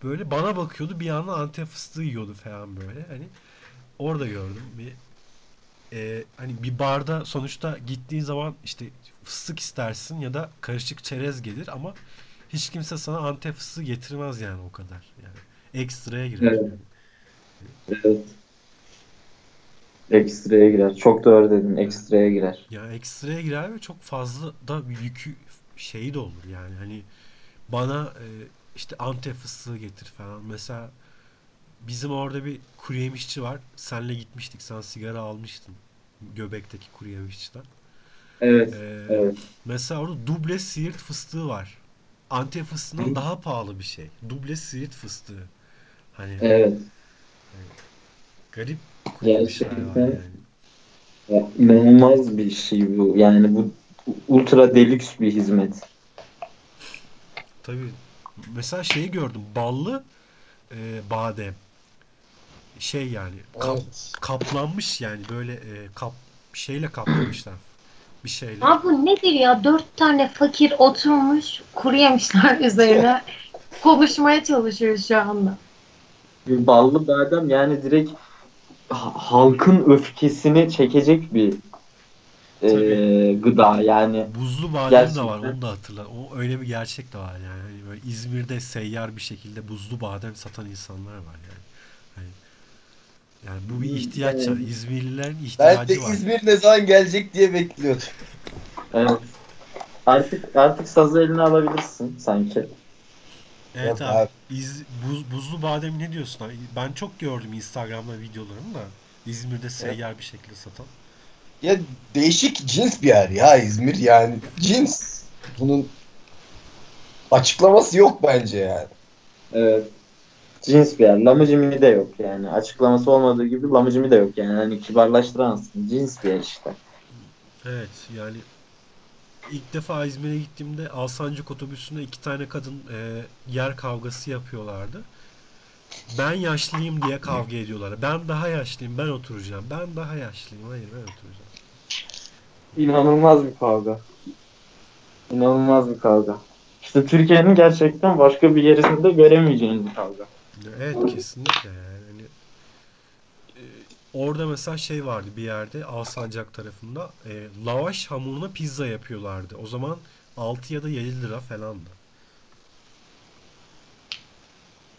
Böyle bana bakıyordu bir yandan antep fıstığı yiyordu falan böyle. Hani orada gördüm. Bir e, hani bir barda sonuçta gittiğin zaman işte fıstık istersin ya da karışık çerez gelir ama hiç kimse sana antep fıstığı getirmez yani o kadar. Yani ekstraya girer. Evet. Evet. Ekstraya girer. Çok doğru dedin. Ekstraya girer. Ya ekstraya girer ve çok fazla da bir yükü şeyi de olur yani hani bana e, işte Antep fıstığı getir falan mesela bizim orada bir kuru yemişçi var senle gitmiştik sen sigara almıştın Göbek'teki kuru yemişçiden Evet. E, Evet. mesela orada duble siirt fıstığı var Antep fıstığından Hı. daha pahalı bir şey duble siirt fıstığı hani Evet. garip yemişler var Gerçekten. yani Ya, inanılmaz bir şey bu. Yani bu ultra deluxe bir hizmet. Tabii. Mesela şeyi gördüm. Ballı e, badem. Şey yani kap, Evet. kaplanmış yani böyle e, kap şeyle kaplamışlar. Bir şeyle. Abi bu nedir ya? Dört tane fakir oturmuş kuru yemişler üzerine konuşmaya çalışıyor şu anda. Bir ballı badem yani direkt ha- halkın öfkesini çekecek bir e, gıda yani. Buzlu badem de var onu da hatırla. O öyle bir gerçek de var yani. Böyle İzmir'de seyyar bir şekilde buzlu badem satan insanlar var yani. Yani bu bir ihtiyaç yani. İzmirlilerin Ben de ihtiyacı var. İzmir ne zaman gelecek diye bekliyordum. Evet. Artık artık sazı eline alabilirsin sanki. Evet Yok abi. abi. İz, buz, buzlu badem ne diyorsun abi? Ben çok gördüm Instagram'da videolarını da. İzmir'de seyyar bir şekilde satan. Ya değişik cins bir yer ya İzmir yani. Cins. Bunun açıklaması yok bence yani. Evet. Cins bir yer. Lamıcımı de yok yani. Açıklaması olmadığı gibi lamıcımı da yok yani. Hani kibarlaştıramazsın. Cins bir yer işte. Evet yani ilk defa İzmir'e gittiğimde Alsancak otobüsünde iki tane kadın e, yer kavgası yapıyorlardı. Ben yaşlıyım diye kavga ediyorlar. Ben daha yaşlıyım, ben oturacağım. Ben daha yaşlıyım, hayır ben oturacağım. İnanılmaz bir kavga. İnanılmaz bir kavga. İşte Türkiye'nin gerçekten başka bir yerinde göremeyeceğiniz bir kavga. Evet kesinlikle yani. Hani, e, orada mesela şey vardı bir yerde Alsancak tarafında e, lavaş hamuruna pizza yapıyorlardı. O zaman 6 ya da 7 lira falandı.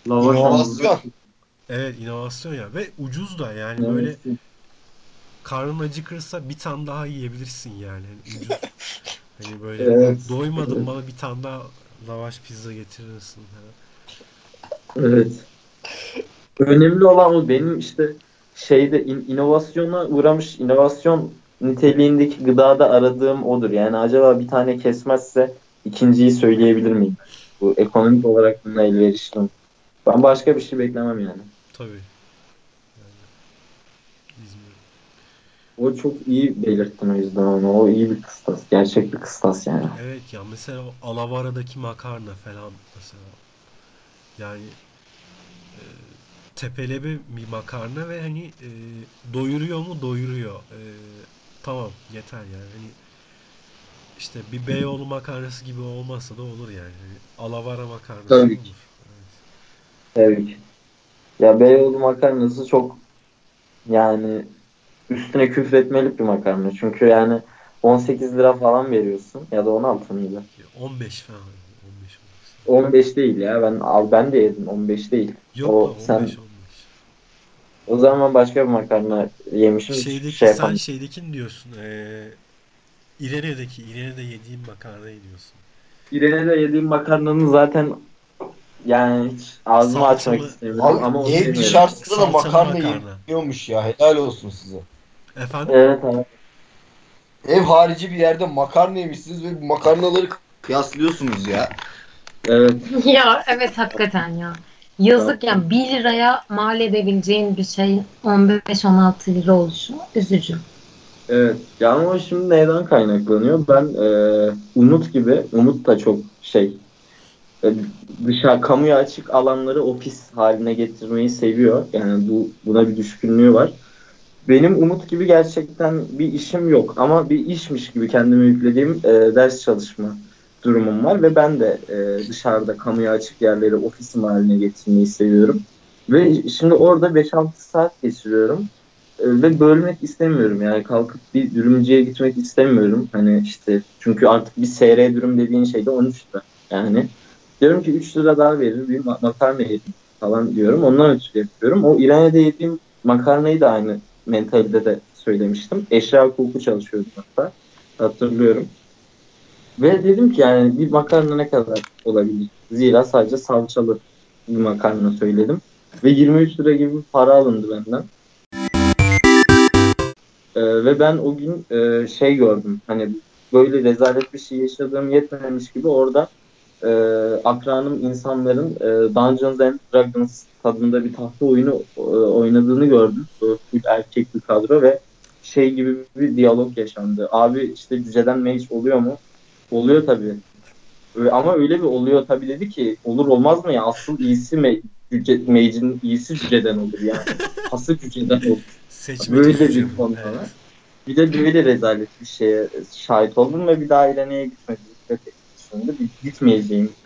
Lavaş İnovasyon. hamuru. Evet inovasyon ya ve ucuz da yani Evet. böyle karnın acıkırsa bir tane daha yiyebilirsin yani. Hani ucuz. Hani böyle Evet. doymadım Evet. bana bir tane daha lavaş pizza getirir misin falan. Evet. Önemli olan o benim işte şeyde in- inovasyona uğramış inovasyon niteliğindeki gıdada aradığım odur. Yani acaba bir tane kesmezse ikinciyi söyleyebilir miyim? Bu ekonomik olarak buna elverişli. Ben başka bir şey beklemem yani. Tabii. O çok iyi belirttin o yüzden onu. O iyi bir kıstas. Gerçek bir kıstas yani. Evet ya mesela Alavara'daki makarna falan mesela. Yani tepeleme bir makarna ve hani e, doyuruyor mu? Doyuruyor. E, tamam yeter yani. Hani işte bir Beyoğlu makarnası gibi olmasa da olur yani. Hani Alavara makarnası Tabii ki. olur. Evet. Tabii ki. Ya Beyoğlu makarnası çok yani üstüne küfretmelik bir makarna. Çünkü yani 18 lira falan veriyorsun ya da 16 mıydı? 15 falan. 15 olması. 15 değil ya. Ben al ben de yedim. 15 değil. Yok O lan 15 sen 15. o zaman başka bir makarna yemişim. Şeydeki şey sen yapamadım. şeydekini diyorsun. E, İrene'deki İrene'de yediğim makarnayı diyorsun. İrene'de yediğim makarnanın zaten yani hiç ağzımı açmak Salçalı- istemiyorum Abi ama onu ev yemiyorum. dışarısında da Salçalı makarna makarna. yeniyormuş ya. Helal olsun size. Efendim? Evet abi. Ev harici bir yerde makarna yemişsiniz ve bu makarnaları kıyaslıyorsunuz ya. Evet. ya evet hakikaten ya. Yazık yani 1 liraya mal edebileceğin bir şeyin 15-16 lira oluşu üzücü. Evet. Ya ama şimdi neyden kaynaklanıyor? Ben e, Umut gibi, Umut da çok şey e, dışarı kamuya açık alanları ofis haline getirmeyi seviyor. Yani bu buna bir düşkünlüğü var. Benim Umut gibi gerçekten bir işim yok ama bir işmiş gibi kendime yüklediğim e, ders çalışma durumum var ve ben de e, dışarıda kamuya açık yerleri ofisim haline getirmeyi seviyorum. Ve şimdi orada 5-6 saat geçiriyorum. E, ve bölmek istemiyorum yani kalkıp bir dürümcüye gitmek istemiyorum. Hani işte çünkü artık bir SR dürüm dediğin şey de 13 lira. Yani diyorum ki 3 lira daha verir bir ma- makarna yedim falan diyorum. Ondan ötürü yapıyorum. O İran'da yediğim makarnayı da aynı mentalde de söylemiştim. Eşya hukuku çalışıyordum hatta. Hatırlıyorum. Ve dedim ki yani bir makarna ne kadar olabilir? Zira sadece salçalı bir makarna söyledim. Ve 23 lira gibi bir para alındı benden. Ee, ve ben o gün e, şey gördüm. Hani böyle rezalet bir şey yaşadığım yetmemiş gibi orada e, akranım insanların e, Dungeons and Dragons tadında bir tahta oyunu e, oynadığını gördüm. Full erkek bir kadro ve şey gibi bir diyalog yaşandı. Abi işte cüceden mage oluyor mu? Oluyor tabii. Ama öyle bir oluyor tabii dedi ki olur olmaz mı ya asıl iyisi me cüce, mage'in iyisi cüceden olur yani. Asıl cüceden olur. Seçmece Böyle bir konu Evet. Bir de böyle rezalet bir şeye şahit oldum ve bir daha İrene'ye gitmedim. Gitmek gitmeyeceğim.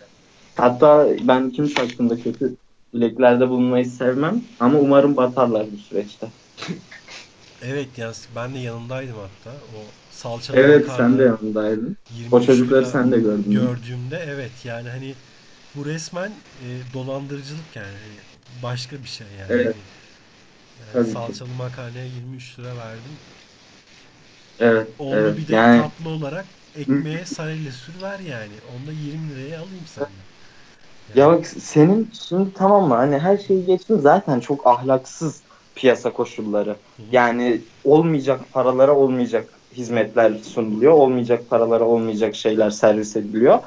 Hatta ben kimse hakkında kötü dileklerde bulunmayı sevmem ama umarım batarlar bu süreçte. Evet yani ben de yanındaydım hatta. O salçalı Evet makarna sen de yanındaydın. 23 O çocukları sen de gördün. gördüğümde evet yani hani bu resmen e, dolandırıcılık yani Hani başka bir şey yani. Evet. Yani ki. salçalı makarnaya 23 lira verdim. Evet, Onu evet. bir de Yani tatlı olarak ekmeğe sarıyla sür ver yani. Onu da 20 liraya alayım senden. ya bak senin şimdi tamam mı? Hani her şeyi geçtim zaten çok ahlaksız piyasa koşulları. Yani olmayacak paralara olmayacak hizmetler sunuluyor. Olmayacak paralara olmayacak şeyler servis ediliyor.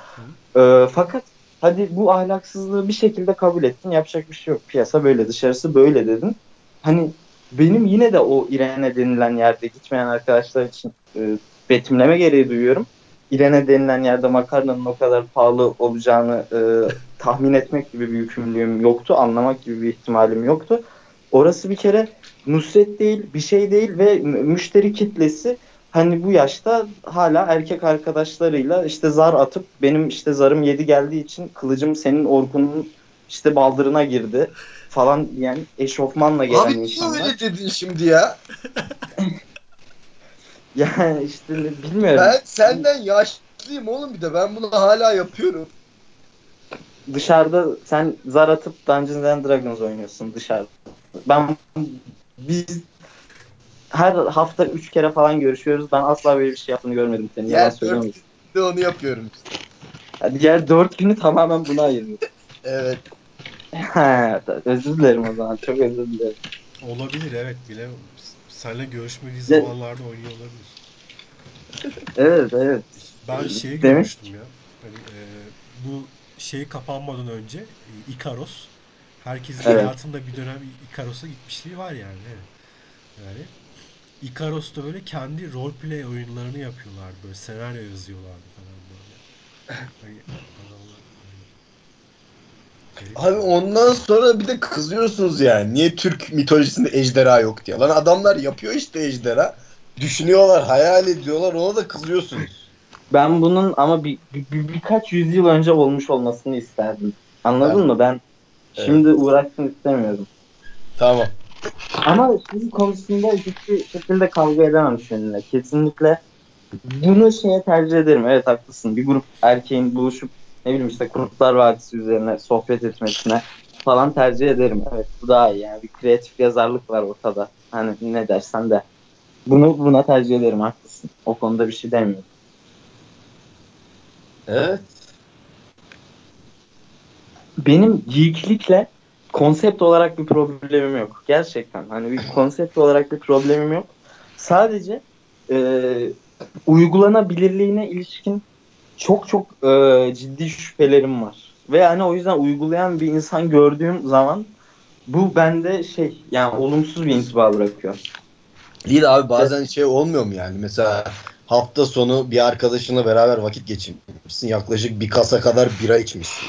Ee, fakat hadi bu ahlaksızlığı bir şekilde kabul ettin. Yapacak bir şey yok. Piyasa böyle, dışarısı böyle dedin. Hani benim yine de o İrene denilen yerde gitmeyen arkadaşlar için e, betimleme gereği duyuyorum. İrene denilen yerde makarnanın o kadar pahalı olacağını e, tahmin etmek gibi bir yükümlülüğüm yoktu. Anlamak gibi bir ihtimalim yoktu. Orası bir kere Nusret değil, bir şey değil ve mü- müşteri kitlesi hani bu yaşta hala erkek arkadaşlarıyla işte zar atıp benim işte zarım 7 geldiği için kılıcım senin Orkun'un işte baldırına girdi falan yani eşofmanla gelen Abi niye insanlar. öyle dedin şimdi ya? Yani işte bilmiyorum. Ben senden yaşlıyım oğlum bir de. Ben bunu hala yapıyorum. Dışarıda sen zar atıp Dungeons and Dragons oynuyorsun dışarıda. Ben biz her hafta 3 kere falan görüşüyoruz. Ben asla böyle bir şey yaptığını görmedim senin. Yalan Yer söylemiyorum. dört de onu yapıyorum işte. Yani diğer 4 günü tamamen buna ayırıyorum. Evet. Ha, özür dilerim o zaman. Çok özür dilerim. Olabilir evet bile seninle görüşmediği Ne- zamanlarda oynuyor olabilir. Evet evet. Ben şeyi Demek- görmüştüm ya. Hani, e, bu şey kapanmadan önce e, Ikaros herkesin Evet. hayatında bir dönem Ikaros'a gitmişliği var yani. Evet. Yani Ikaros'ta böyle kendi roleplay oyunlarını yapıyorlar böyle senaryo yazıyorlardı falan böyle. Hani adamlar garip Abi ondan sonra bir de kızıyorsunuz yani. Niye Türk mitolojisinde ejderha yok diye. Lan adamlar yapıyor işte ejderha. Düşünüyorlar, hayal ediyorlar. Ona da kızıyorsunuz. Ben bunun ama bir, bir- bir- birkaç yüzyıl önce olmuş olmasını isterdim. Anladın Ben- mı? Ben şimdi uğraşsın istemiyorum. Tamam. Ama şimdi konusunda hiçbir şekilde kavga edemem seninle. Kesinlikle bunu şeye tercih ederim. Evet haklısın. Bir grup erkeğin buluşup ne bileyim işte Kurtlar Vadisi üzerine sohbet etmesine falan tercih ederim. Evet bu daha iyi. Yani bir kreatif yazarlık var ortada. Hani ne dersen de. Bunu buna tercih ederim. Haklısın. O konuda bir şey demiyorum. Evet. Benim geeklikle konsept olarak bir problemim yok. Gerçekten. Hani bir konsept olarak bir problemim yok. Sadece e, uygulanabilirliğine ilişkin çok çok e, ciddi şüphelerim var. Ve hani o yüzden uygulayan bir insan gördüğüm zaman bu bende şey yani olumsuz bir intiba bırakıyor. İyi de abi bazen şey olmuyor mu yani? Mesela hafta sonu bir arkadaşınla beraber vakit geçirmişsin. Yaklaşık bir kasa kadar bira içmişsin.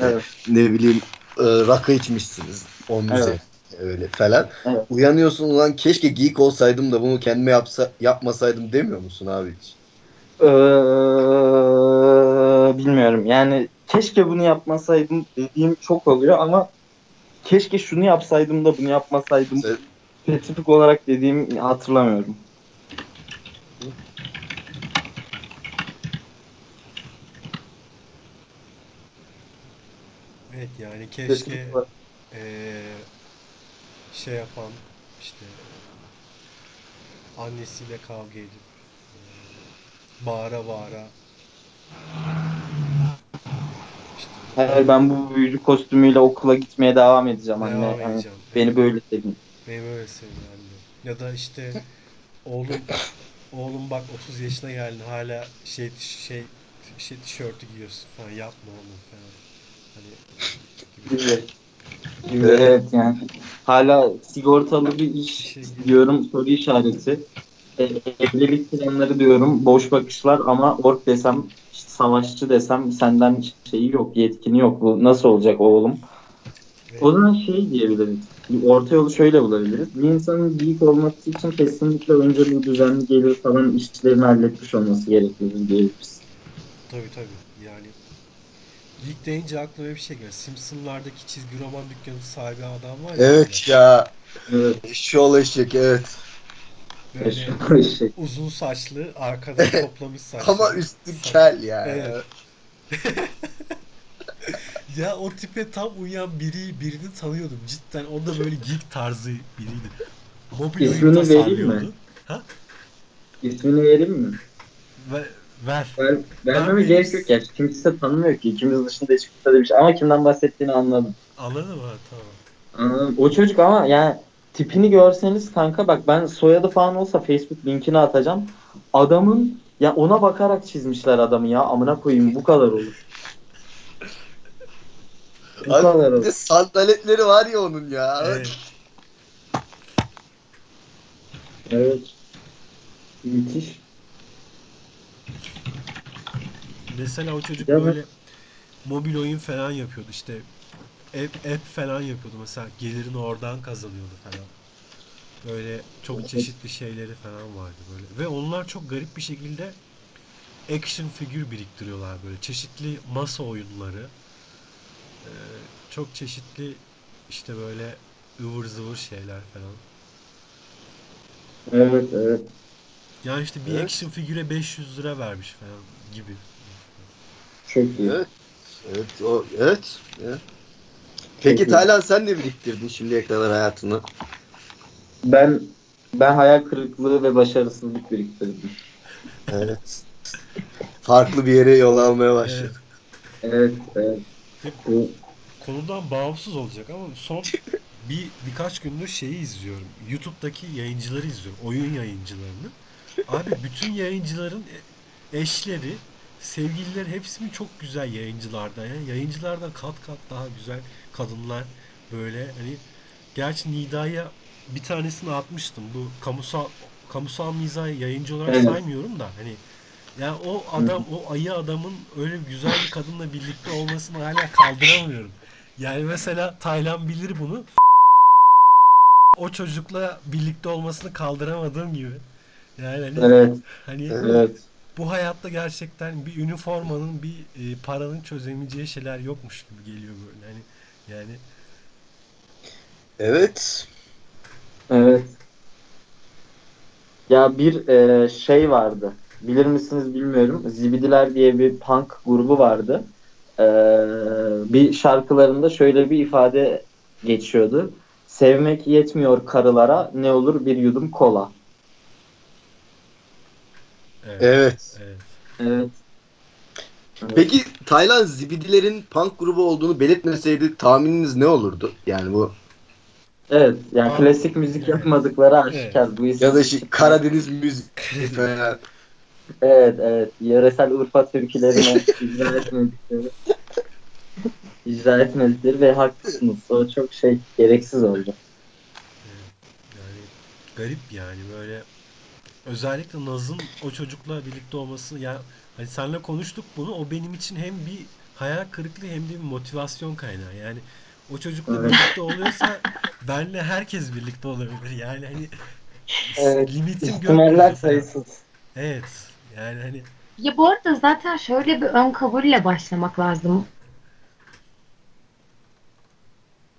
Evet. Ne bileyim e, rakı içmişsiniz. Onun Evet. üzerine öyle falan. Evet. Uyanıyorsun ulan keşke geek olsaydım da bunu kendime yapsa, yapmasaydım demiyor musun abi hiç? Ee, bilmiyorum. Yani keşke bunu yapmasaydım dediğim çok oluyor ama keşke şunu yapsaydım da bunu yapmasaydım Sen- spesifik olarak dediğim hatırlamıyorum. Evet yani keşke olarak- eee, şey yapan işte annesiyle kavga edip eee, bağıra bağıra işte Hayır ben bu büyücü kostümüyle okula gitmeye devam edeceğim devam anne. Hani edeceğim. beni böyle sevin. Benim öyle seviyorum Ya da işte oğlum oğlum bak 30 yaşına geldin hala şey şey şey tişörtü giyiyorsun falan yapma oğlum falan. Hani. Gibi. Gibi, evet yani. Hala sigortalı bir iş şey diyorum soru işareti. E, evlilik planları diyorum boş bakışlar ama ork desem işte savaşçı desem senden şeyi yok yetkini yok. Bu nasıl olacak oğlum? O zaman şey diyebiliriz. Bir orta yolu şöyle bulabiliriz. Bir insanın geek olması için kesinlikle önce bu düzenli gelir falan işlerini halletmiş olması gerekir diyebiliriz. Tabii tabii. Yani geek deyince aklıma bir şey geliyor. Simpsonlardaki çizgi roman dükkanı sahibi adam var ya. Evet ya. Evet. Eşşoğlu eşek evet. Böyle şey. uzun saçlı, arkadan toplamış saçlı. Ama üstü kel ya. Evet. Ya o tipe tam uyan biri birini tanıyordum cidden. O da böyle geek tarzı biriydi. Mobil oyun İsmini vereyim mi? Ha? İsmini vereyim mi? Ver. Ver. Ver, vermeme Ben- gerek yok ya. Kimse tanımıyor ki. İkimiz dışında hiç kimse demiş. Ama kimden bahsettiğini anladım. Anladın mı? Tamam. Anladım. O çocuk ama yani tipini görseniz kanka bak ben soyadı falan olsa Facebook linkini atacağım. Adamın ya ona bakarak çizmişler adamı ya. Amına koyayım bu kadar olur. Bu kadar Abi, bir olur. de sandaletleri var ya onun ya. Evet. Evet. Müthiş. Mesela o çocuk Ya ben- böyle mobil oyun falan yapıyordu işte. App, app falan yapıyordu mesela gelirini oradan kazanıyordu falan. Böyle çok çeşitli şeyleri falan vardı böyle. Ve onlar çok garip bir şekilde action figür biriktiriyorlar böyle. Çeşitli masa oyunları. Ee, çok çeşitli işte böyle ıvır zıvır şeyler falan. Evet evet. Yani işte bir Evet. action figüre 500 lira vermiş falan gibi. Çok iyi. Evet. Evet. O, evet. evet. Peki. Taylan sen ne biriktirdin şimdiye kadar hayatını? Ben ben hayal kırıklığı ve başarısızlık biriktirdim. Evet. Farklı bir yere yol almaya başladık. Evet evet. Bu Konudan bağımsız olacak ama son bir birkaç gündür şeyi izliyorum. YouTube'daki yayıncıları izliyorum. Oyun yayıncılarını. Abi bütün yayıncıların e- eşleri, sevgilileri hepsi mi çok güzel yayıncılardan. Yani yayıncılardan kat kat daha güzel kadınlar böyle hani gerçi Nida'ya bir tanesini atmıştım. Bu kamusal kamusal mizah yayıncı olarak Evet. saymıyorum da hani ya o adam o ayı adamın öyle güzel bir kadınla birlikte olmasını hala kaldıramıyorum. Yani mesela Taylan bilir bunu. O çocukla birlikte olmasını kaldıramadığım gibi. Yani hani, evet hani evet. Bu hayatta gerçekten bir üniformanın bir e, paranın çözemeyeceği şeyler yokmuş gibi geliyor böyle. Hani yani Evet. Evet. Ya bir e, şey vardı. Bilir misiniz bilmiyorum. Zibidiler diye bir punk grubu vardı. E, bir şarkılarında şöyle bir ifade geçiyordu. Sevmek yetmiyor karılara ne olur bir yudum kola. Evet. Evet. evet. Evet. Peki Taylan Zibidilerin punk grubu olduğunu belirtmeseydi tahmininiz ne olurdu? Yani bu Evet. Yani Abi, klasik müzik evet. yapmadıkları aşikar. Bu isim. ya da şey, Karadeniz müzik falan. Evet evet. Yöresel Urfa türkülerini icra etmedikleri. icra etmedikleri ve haklısınız. O çok şey gereksiz oldu. Yani garip yani böyle özellikle Naz'ın o çocukla birlikte olması ya hani senle konuştuk bunu o benim için hem bir hayal kırıklığı hem de bir motivasyon kaynağı. Yani o çocukla Evet. birlikte oluyorsa benle herkes birlikte olabilir. Yani hani Evet. limitim İhtimaller sayısız. Evet. Yani hani Ya bu arada zaten şöyle bir ön kabulle başlamak lazım.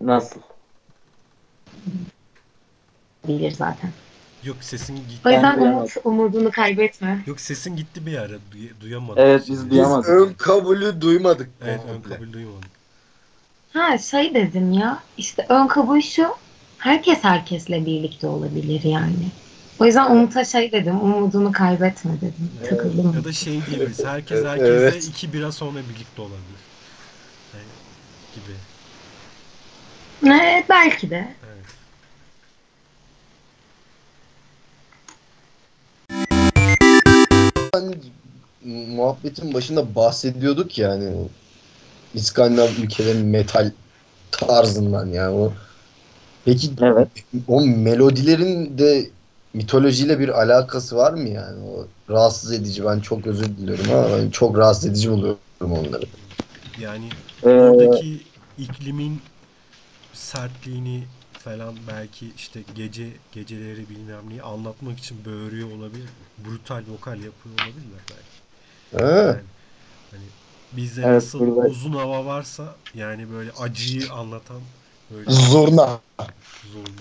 Nasıl? Bilir zaten. Yok sesin gitti. O yüzden Ben duyamadım. umut, umudunu kaybetme. Yok sesin gitti bir ara. Duy- duyamadık. Evet, şimdi. biz Biz duyamadık. ön kabulü duymadık. Evet ön komple. kabul duymadık. Ha şey dedim ya işte ön kabul şu herkes herkesle birlikte olabilir yani. O yüzden Umut'a şey dedim umudunu kaybetme dedim. Evet. Takıldım. Ya da şey diyebiliriz. Herkes Evet, iki bira sonra birlikte olabilir. Yani gibi. Evet, belki de. Hani muhabbetin başında bahsediyorduk yani o İskandinav ülkelerin metal tarzından yani o peki Evet. o melodilerin de mitolojiyle bir alakası var mı yani o rahatsız edici ben çok özür diliyorum ama ben çok rahatsız edici buluyorum onları. Yani Ee, oradaki iklimin sertliğini falan belki işte gece geceleri bilmem neyi anlatmak için böğürüyor olabilir. Brutal vokal yapıyor olabilirler belki. Yani hani bizde Evet, nasıl burada- uzun hava varsa yani böyle acıyı anlatan böyle Zurna. zorlu.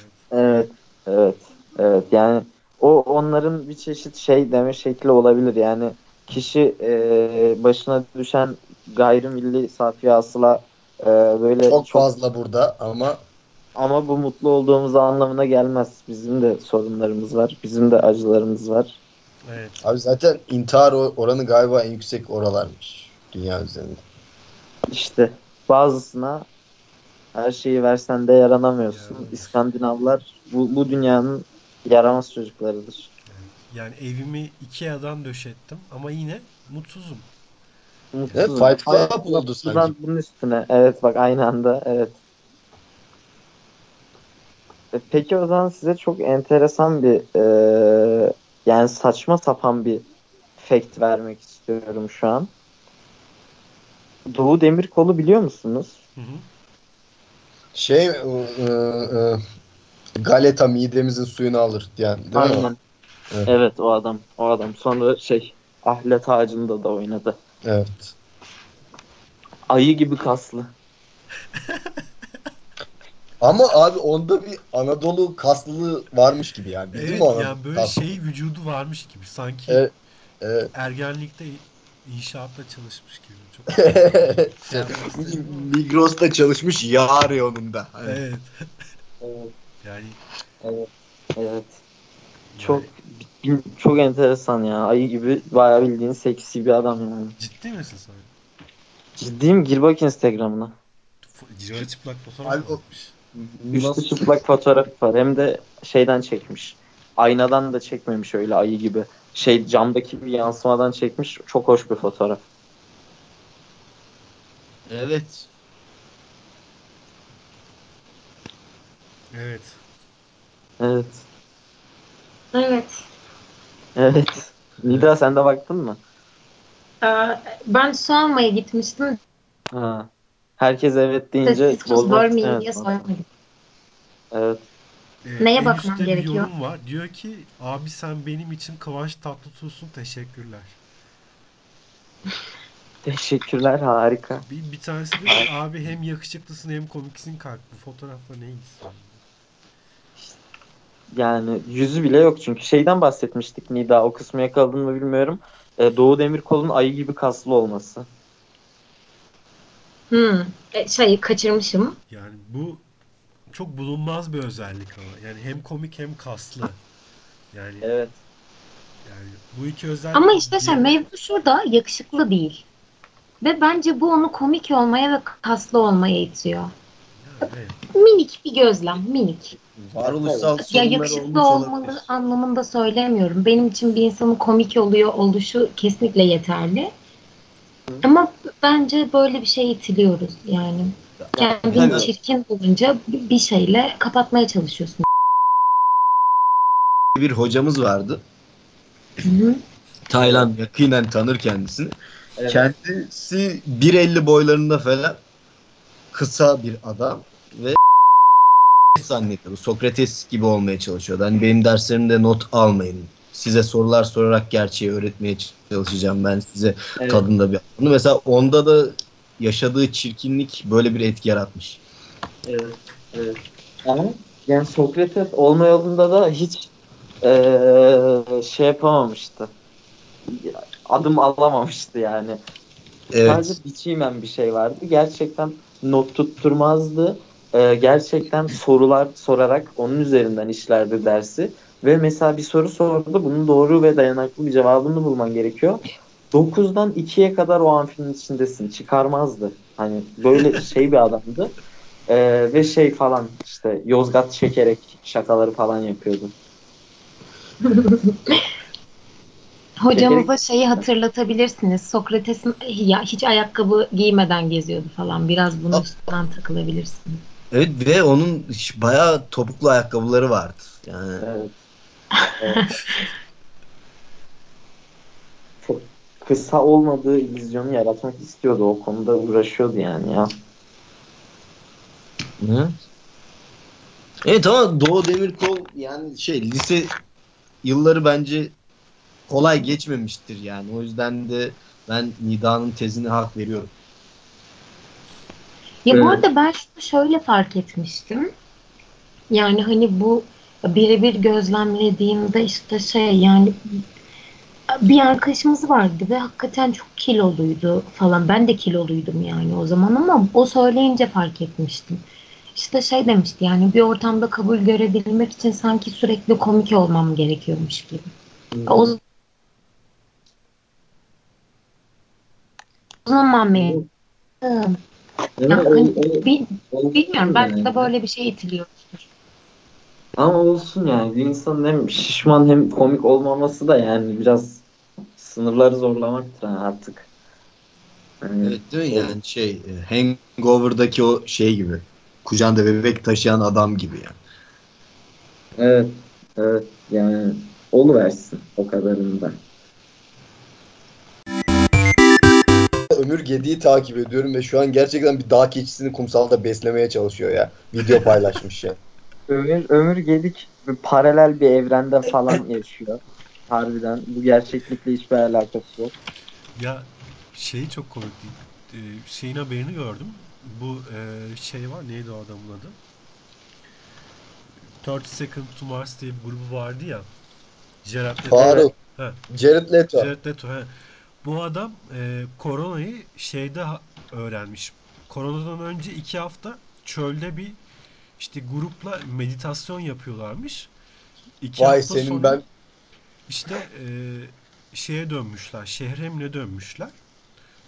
Evet. Evet, evet, evet. Yani o onların bir çeşit şey deme şekli olabilir. Yani kişi e, başına düşen gayrimilli safi hasıla e, böyle Çok çok, fazla burada ama ama bu mutlu olduğumuz anlamına gelmez. Bizim de sorunlarımız var. Bizim de acılarımız var. Evet. abi zaten intihar oranı galiba en yüksek oralarmış dünya üzerinde. İşte bazısına her şeyi versen de yaranamıyorsun. Yaranamıyorsun. İskandinavlar bu, bu dünyanın yaramaz çocuklarıdır. Yani evimi Ikea'dan döşettim ama yine mutsuzum. Mutsuzum. Fight Club oldu sanki. Bunun üstüne. Evet bak aynı anda. Evet. E, Peki o zaman size çok enteresan bir e, yani saçma sapan bir fact vermek istiyorum şu an. Doğu Demirkol'u biliyor musunuz? Hı hı. Şey e, e, e, Galeta midemizin suyunu alır yani değil mi? Aynen. Evet. Evet o adam. O adam. Sonra şey Ahlet Ağacı'nda da oynadı. Evet. Ayı gibi kaslı. Ama abi onda bir Anadolu kaslılığı varmış gibi yani. Evet mi Anadolu yani böyle kaslı? şey vücudu varmış gibi. Sanki Evet. Evet. ergenlikte inşaatta çalışmış gibi. Çok Migros'ta çalışmış yağ reyonunda. Hani. Evet. Evet. Yani Evet. Evet. Çok çok enteresan ya. Ayı gibi bayağı bildiğin seksi bir adam yani. ciddi misin sen? Ciddiyim gir bak Instagram'ına. Cira çıplak fotoğraf Abi atmış. Üstü Nasıl? çıplak fotoğraf var. Hem de şeyden çekmiş. Aynadan da çekmemiş öyle ayı gibi. Şey camdaki bir yansımadan çekmiş. Çok hoş bir fotoğraf. Evet. Evet. Evet. Evet. Evet. Nida sen de baktın mı? Ee, Ben su almaya gitmiştim. Ha. Herkes evet deyince bol- görmeyin evet. Evet. Ee, Neye bakmam üstte gerekiyor? bir yorum var. Diyor ki abi sen benim için Kıvanç Tatlıtuğ'sun teşekkürler. Teşekkürler harika. Bir, bir tanesi ki abi hem yakışıklısın hem komiksin kalk bu fotoğrafla ne ilgisi var? Yani yüzü bile yok çünkü şeyden bahsetmiştik Nida o kısmı yakaladın mı bilmiyorum. Ee, Doğu Demirkol'un ayı gibi kaslı olması. Hmm. E, şey kaçırmışım. Yani bu çok bulunmaz bir özellik ama. Yani hem komik hem kaslı. Yani Evet. yani bu iki özellik Ama işte şey bir- mevzu şurada yakışıklı değil. Ve bence bu onu komik olmaya ve kaslı olmaya itiyor. Evet. Minik bir gözlem, minik. Varoluşsal Ya sorunları yakışıklı olmalı olabilir. anlamında söylemiyorum. Benim için bir insanın komik oluyor oluşu kesinlikle yeterli. Ama bence böyle bir şey itiliyoruz yani. Kendini Tabii. çirkin bulunca bir bir şeyle kapatmaya çalışıyorsun. Bir hocamız vardı. Hı hı. Taylan yakinen tanır kendisini. Evet. Kendisi 1.50 boylarında falan kısa bir adam ve zannediyordu. Sokrates gibi olmaya çalışıyordu. Hani benim derslerimde not almayın. Size sorular sorarak gerçeği öğretmeye çalışacağım ben size Evet. tadında bir. Bunu mesela onda da yaşadığı çirkinlik böyle bir etki yaratmış. Evet, evet. Ama yani Sokrates olma yolunda da hiç eee, şey yapamamıştı. Adım alamamıştı yani. Evet. Sadece biçimen bir şey vardı. Gerçekten not tutturmazdı. Eee, gerçekten sorular sorarak onun üzerinden işlerdi dersi. Ve mesela bir soru sordu. Bunun doğru ve dayanaklı bir cevabını bulman gerekiyor. 9'dan 2'ye kadar o amfinin içindesin. Çıkarmazdı. Hani böyle şey bir adamdı. Ee, ve şey falan işte Yozgat çekerek şakaları falan yapıyordu. Hocamıza şeyi hatırlatabilirsiniz. Sokrates'in ya hiç ayakkabı giymeden geziyordu falan. Biraz bunun Hop. üstünden takılabilirsiniz. Evet ve onun bayağı topuklu ayakkabıları vardı. Yani Evet. Çok kısa olmadığı illüzyonu yaratmak istiyordu. O konuda uğraşıyordu yani ya. Hı? Evet ama Doğu Demirkol yani şey lise yılları bence kolay geçmemiştir yani. O yüzden de ben Nida'nın tezine hak veriyorum. Ya bu Evet. arada ben şunu şöyle fark etmiştim. Yani hani bu birebir gözlemlediğimde işte şey yani bir arkadaşımız vardı ve hakikaten çok kiloluydu falan. Ben de kiloluydum yani o zaman ama o söyleyince fark etmiştim. İşte şey demişti yani bir ortamda kabul görebilmek için sanki sürekli komik olmam gerekiyormuş gibi. O zaman benim mi? Yani O- o- bilmiyorum belki de böyle bir şey itiliyor. Ama olsun yani. Bir insanın hem şişman hem komik olmaması da yani biraz sınırları zorlamaktır ha artık. Yani, Evet değil mi yani şey e, Hangover'daki o şey gibi. Kucağında bebek taşıyan adam gibi yani. Evet. Evet. Yani oluversin o kadarını da. Ömür Gedi'yi takip ediyorum ve şu an gerçekten bir dağ keçisini kumsalda beslemeye çalışıyor ya. Video paylaşmış ya. Ömür, ömür Gedik bir paralel bir evrende falan yaşıyor. Harbiden. Bu gerçeklikle hiçbir alakası yok. Ya şey çok komik değil. Ee, şeyin haberini gördüm. Bu e, şey var neydi o adamın adı? 30 Second to Mars diye bir grubu vardı ya. Gerard Leto. Faruk. Ha. Jared Leto. Jared Leto. he. Bu adam e, koronayı şeyde ha- öğrenmiş. Koronadan önce iki hafta çölde bir işte grupla meditasyon yapıyorlarmış. İki Vay hafta senin sonra ben işte e, şeye dönmüşler. Şehre mi ne dönmüşler.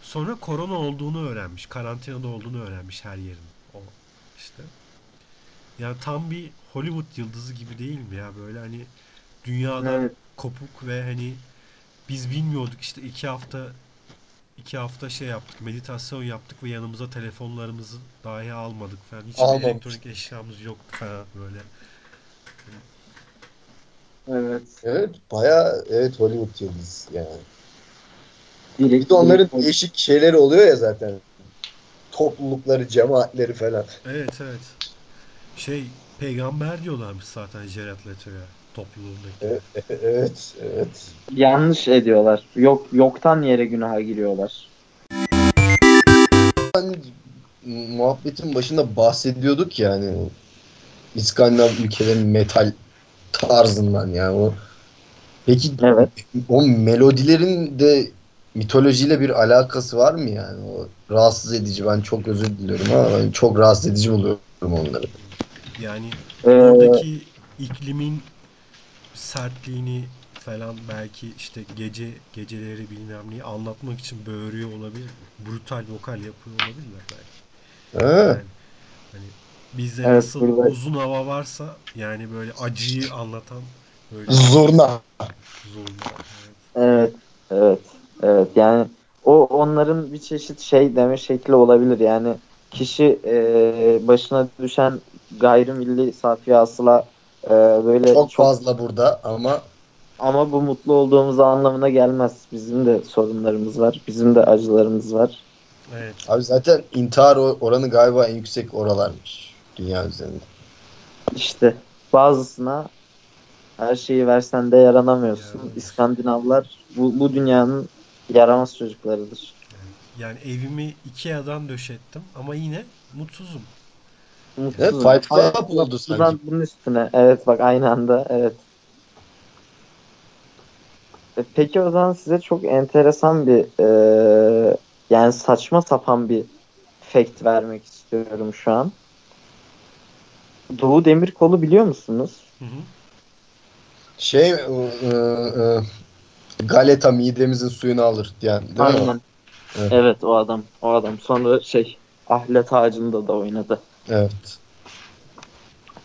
Sonra korona olduğunu öğrenmiş. Karantinada olduğunu öğrenmiş her yerin. O işte. Yani tam bir Hollywood yıldızı gibi değil mi ya? Böyle hani dünyadan Evet. kopuk ve hani biz bilmiyorduk işte iki hafta iki hafta şey yaptık, meditasyon yaptık ve yanımıza telefonlarımızı dahi almadık falan. Hiçbir Almamış. elektronik eşyamız yoktu falan böyle. Evet. evet bayağı evet Hollywood yıldız yani. Bir Direkt, de onların direkt- değişik şeyleri oluyor ya zaten. Toplulukları, cemaatleri falan. Evet evet. Şey peygamber diyorlarmış zaten Jared Leto'ya topluluğundaki. Evet, evet, evet. yanlış ediyorlar. Yok yoktan yere günaha giriyorlar. Hani muhabbetin başında bahsediyorduk yani İskandinav ülkelerin metal tarzından yani o peki Evet. o melodilerin de mitolojiyle bir alakası var mı yani o rahatsız edici ben çok özür diliyorum ama ben çok rahatsız edici buluyorum onları. Yani Ee, oradaki iklimin sertliğini falan belki işte gece geceleri bilmem neyi anlatmak için böğürüyor olabilir. Brutal vokal yapıyor olabilirler belki. Ha, Yani hani bizde Evet, nasıl burada- uzun hava varsa yani böyle acıyı anlatan böyle zurna. zorlu. Evet. Evet, evet, evet. Yani o onların bir çeşit şey deme şekli olabilir. Yani kişi e, başına düşen gayrimilli safi hasıla e, böyle Çok çok, fazla burada ama ama bu mutlu olduğumuz anlamına gelmez. Bizim de sorunlarımız var, bizim de acılarımız var. Evet. abi zaten intihar oranı galiba en yüksek oralarmış dünya üzerinde. İşte bazısına her şeyi versen de yaranamıyorsun. Yaranamıyorsun. İskandinavlar bu, bu dünyanın yaramaz çocuklarıdır. Yani evimi Ikea'dan döşettim ama yine mutsuzum. Mutsuzum. Fight Club oldu sanki. buradan bunun üstüne. Evet bak aynı anda evet. E, Peki o zaman size çok enteresan bir e, yani saçma sapan bir fact vermek istiyorum şu an. Doğu Demirkol'u biliyor musunuz? Hı hı. Şey e, e, e, galeta midemizin suyunu alır diyen değil mi? Aynen. Evet. Evet o adam. O adam. Sonra şey Ahlet Ağacı'nda da oynadı. Evet.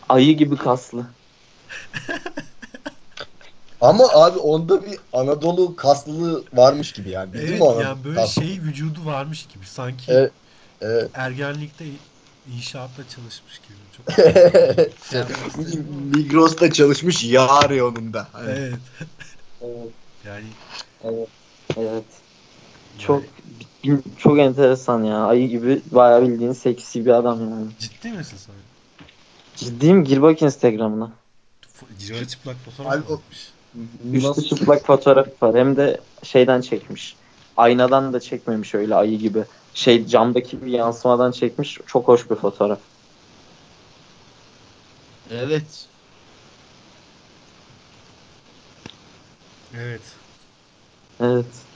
Ayı gibi kaslı. Ama abi onda bir Anadolu kaslılığı varmış gibi yani. Evet mi Anadolu yani böyle kaslı? şey vücudu varmış gibi sanki Evet. Evet. ergenlikte inşaatta çalışmış gibi çok şey ama. Migros'ta çalışmış yağ reyonunda. Hani. Evet. Evet, Yani evet, evet. Çok Çok enteresan ya. Ayı gibi bayağı bildiğin seksi bir adam yani. Ciddi misin sen? Ciddiyim gir bak Instagram'ına. F- çıplak fotoğraf Abi atmış? Üstü çıplak fotoğraf var. Hem de şeyden çekmiş. Aynadan da çekmemiş öyle ayı gibi. Şey camdaki bir yansımadan çekmiş. Çok hoş bir fotoğraf. Evet. Evet. Evet.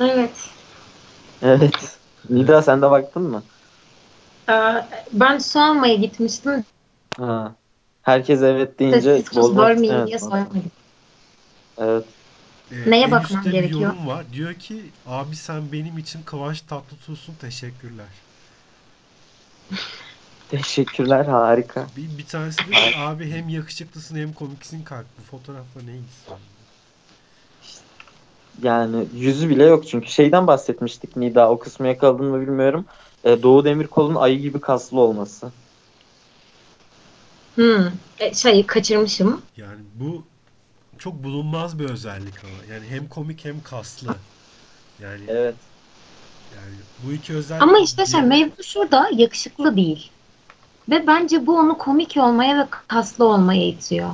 Evet. Evet. Nida sen de baktın mı? Ee, Ben su almaya gitmiştim. Ha. Herkes evet deyince kız bozmak- bölmeyin evet, diye sormadım. Evet. Ee, Neye bakmam gerekiyor? Bir yorum var. Diyor ki abi sen benim için Kıvanç Tatlıtuğ'sun teşekkürler. Teşekkürler harika. Bir, bir tanesi diyor ki abi hem yakışıklısın hem komiksin kalk bu fotoğrafla ne ilgisi var? Yani yüzü bile yok çünkü şeyden bahsetmiştik Nida o kısmı yakaladın mı bilmiyorum. Ee, Doğu Demirkol'un ayı gibi kaslı olması. Hmm. E, şey kaçırmışım. Yani bu çok bulunmaz bir özellik ama. Yani hem komik hem kaslı. Yani Evet. yani bu iki özellik Ama işte şey mevzu şurada yakışıklı değil. Ve bence bu onu komik olmaya ve kaslı olmaya itiyor.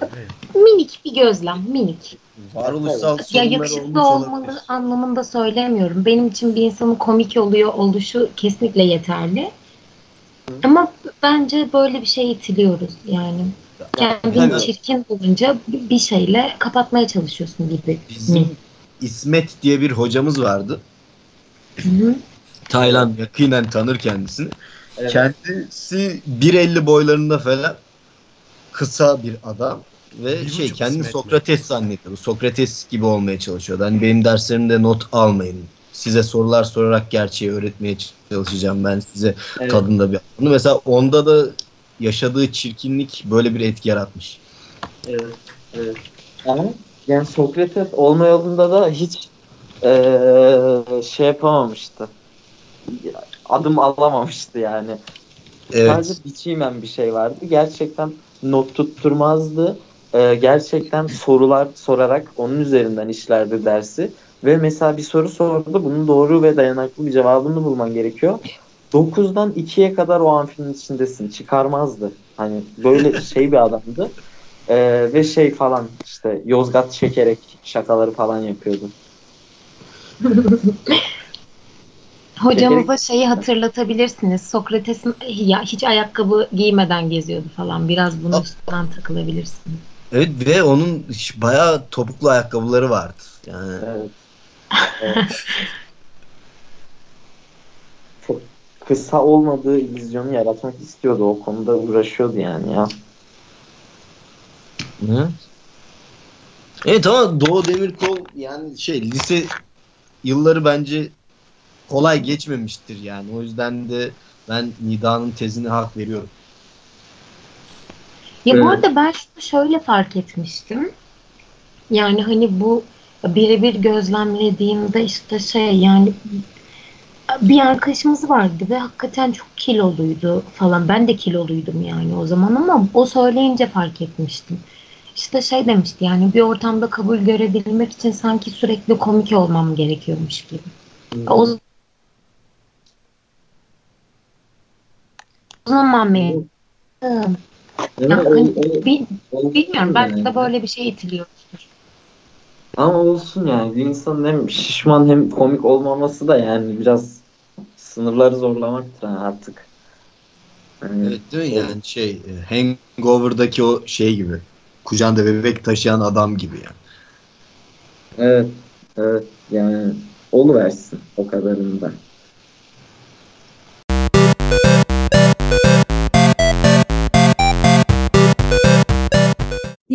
Yani. Minik bir gözlem, minik. Varoluşsal Ya yakışıklı olmalı olabilir. anlamında söylemiyorum. Benim için bir insanın komik oluyor oluşu kesinlikle yeterli. Ama bence böyle bir şey itiliyoruz yani. Kendini Evet. çirkin bulunca bir şeyle kapatmaya çalışıyorsun gibi. Bizim İsmet diye bir hocamız vardı. Hı hı. Taylan yakinen tanır kendisini. Evet. Kendisi 1.50 boylarında falan kısa bir adam ve Bir şey kendini? Sokrates zannediyordu. Sokrates gibi olmaya çalışıyordu. Hani benim derslerimde not almayın. Size sorular sorarak gerçeği öğretmeye çalışacağım ben size Evet. tadında bir Bunu mesela onda da yaşadığı çirkinlik böyle bir etki yaratmış. Evet, evet. Ama yani Sokrates olma yolunda da hiç eee, şey yapamamıştı. Adım alamamıştı yani. Evet. Sadece biçimen bir şey vardı. Gerçekten not tutturmazdı. Eee, gerçekten sorular sorarak onun üzerinden işlerdi dersi. Ve mesela bir soru sordu. Bunun doğru ve dayanaklı bir cevabını bulman gerekiyor. 9'dan 2'ye kadar o amfinin içindesin. Çıkarmazdı. Hani böyle şey bir adamdı. Ee, ve şey falan işte Yozgat çekerek şakaları falan yapıyordu. Hocamıza şeyi hatırlatabilirsiniz. Sokrates'in ya hiç ayakkabı giymeden geziyordu falan. Biraz bunun üstünden takılabilirsiniz. Evet ve onun bayağı topuklu ayakkabıları vardı. Yani Evet. Evet. Çok kısa olmadığı illüzyonu yaratmak istiyordu. O konuda uğraşıyordu yani ya. Hı? Evet ama Doğu Demirkol yani şey lise yılları bence kolay geçmemiştir yani. O yüzden de ben Nida'nın tezine hak veriyorum. Ya bu Evet. arada ben şunu şöyle fark etmiştim. Yani hani bu birebir gözlemlediğimde işte şey yani bir arkadaşımız vardı ve hakikaten çok kiloluydu falan. Ben de kiloluydum yani o zaman ama o söyleyince fark etmiştim. İşte şey demişti yani bir ortamda kabul görebilmek için sanki sürekli komik olmam gerekiyormuş gibi. O zaman benim Evet, yani hani o- bil- bilmiyorum belki yani. de böyle bir şey itiliyor. Ama olsun yani bir insanın hem şişman hem komik olmaması da yani biraz sınırları zorlamaktır artık. Hani Evet değil mi yani şey e, Hangover'daki o şey gibi. Kucağında bebek taşıyan adam gibi yani. Evet, evet yani oluversin o kadarını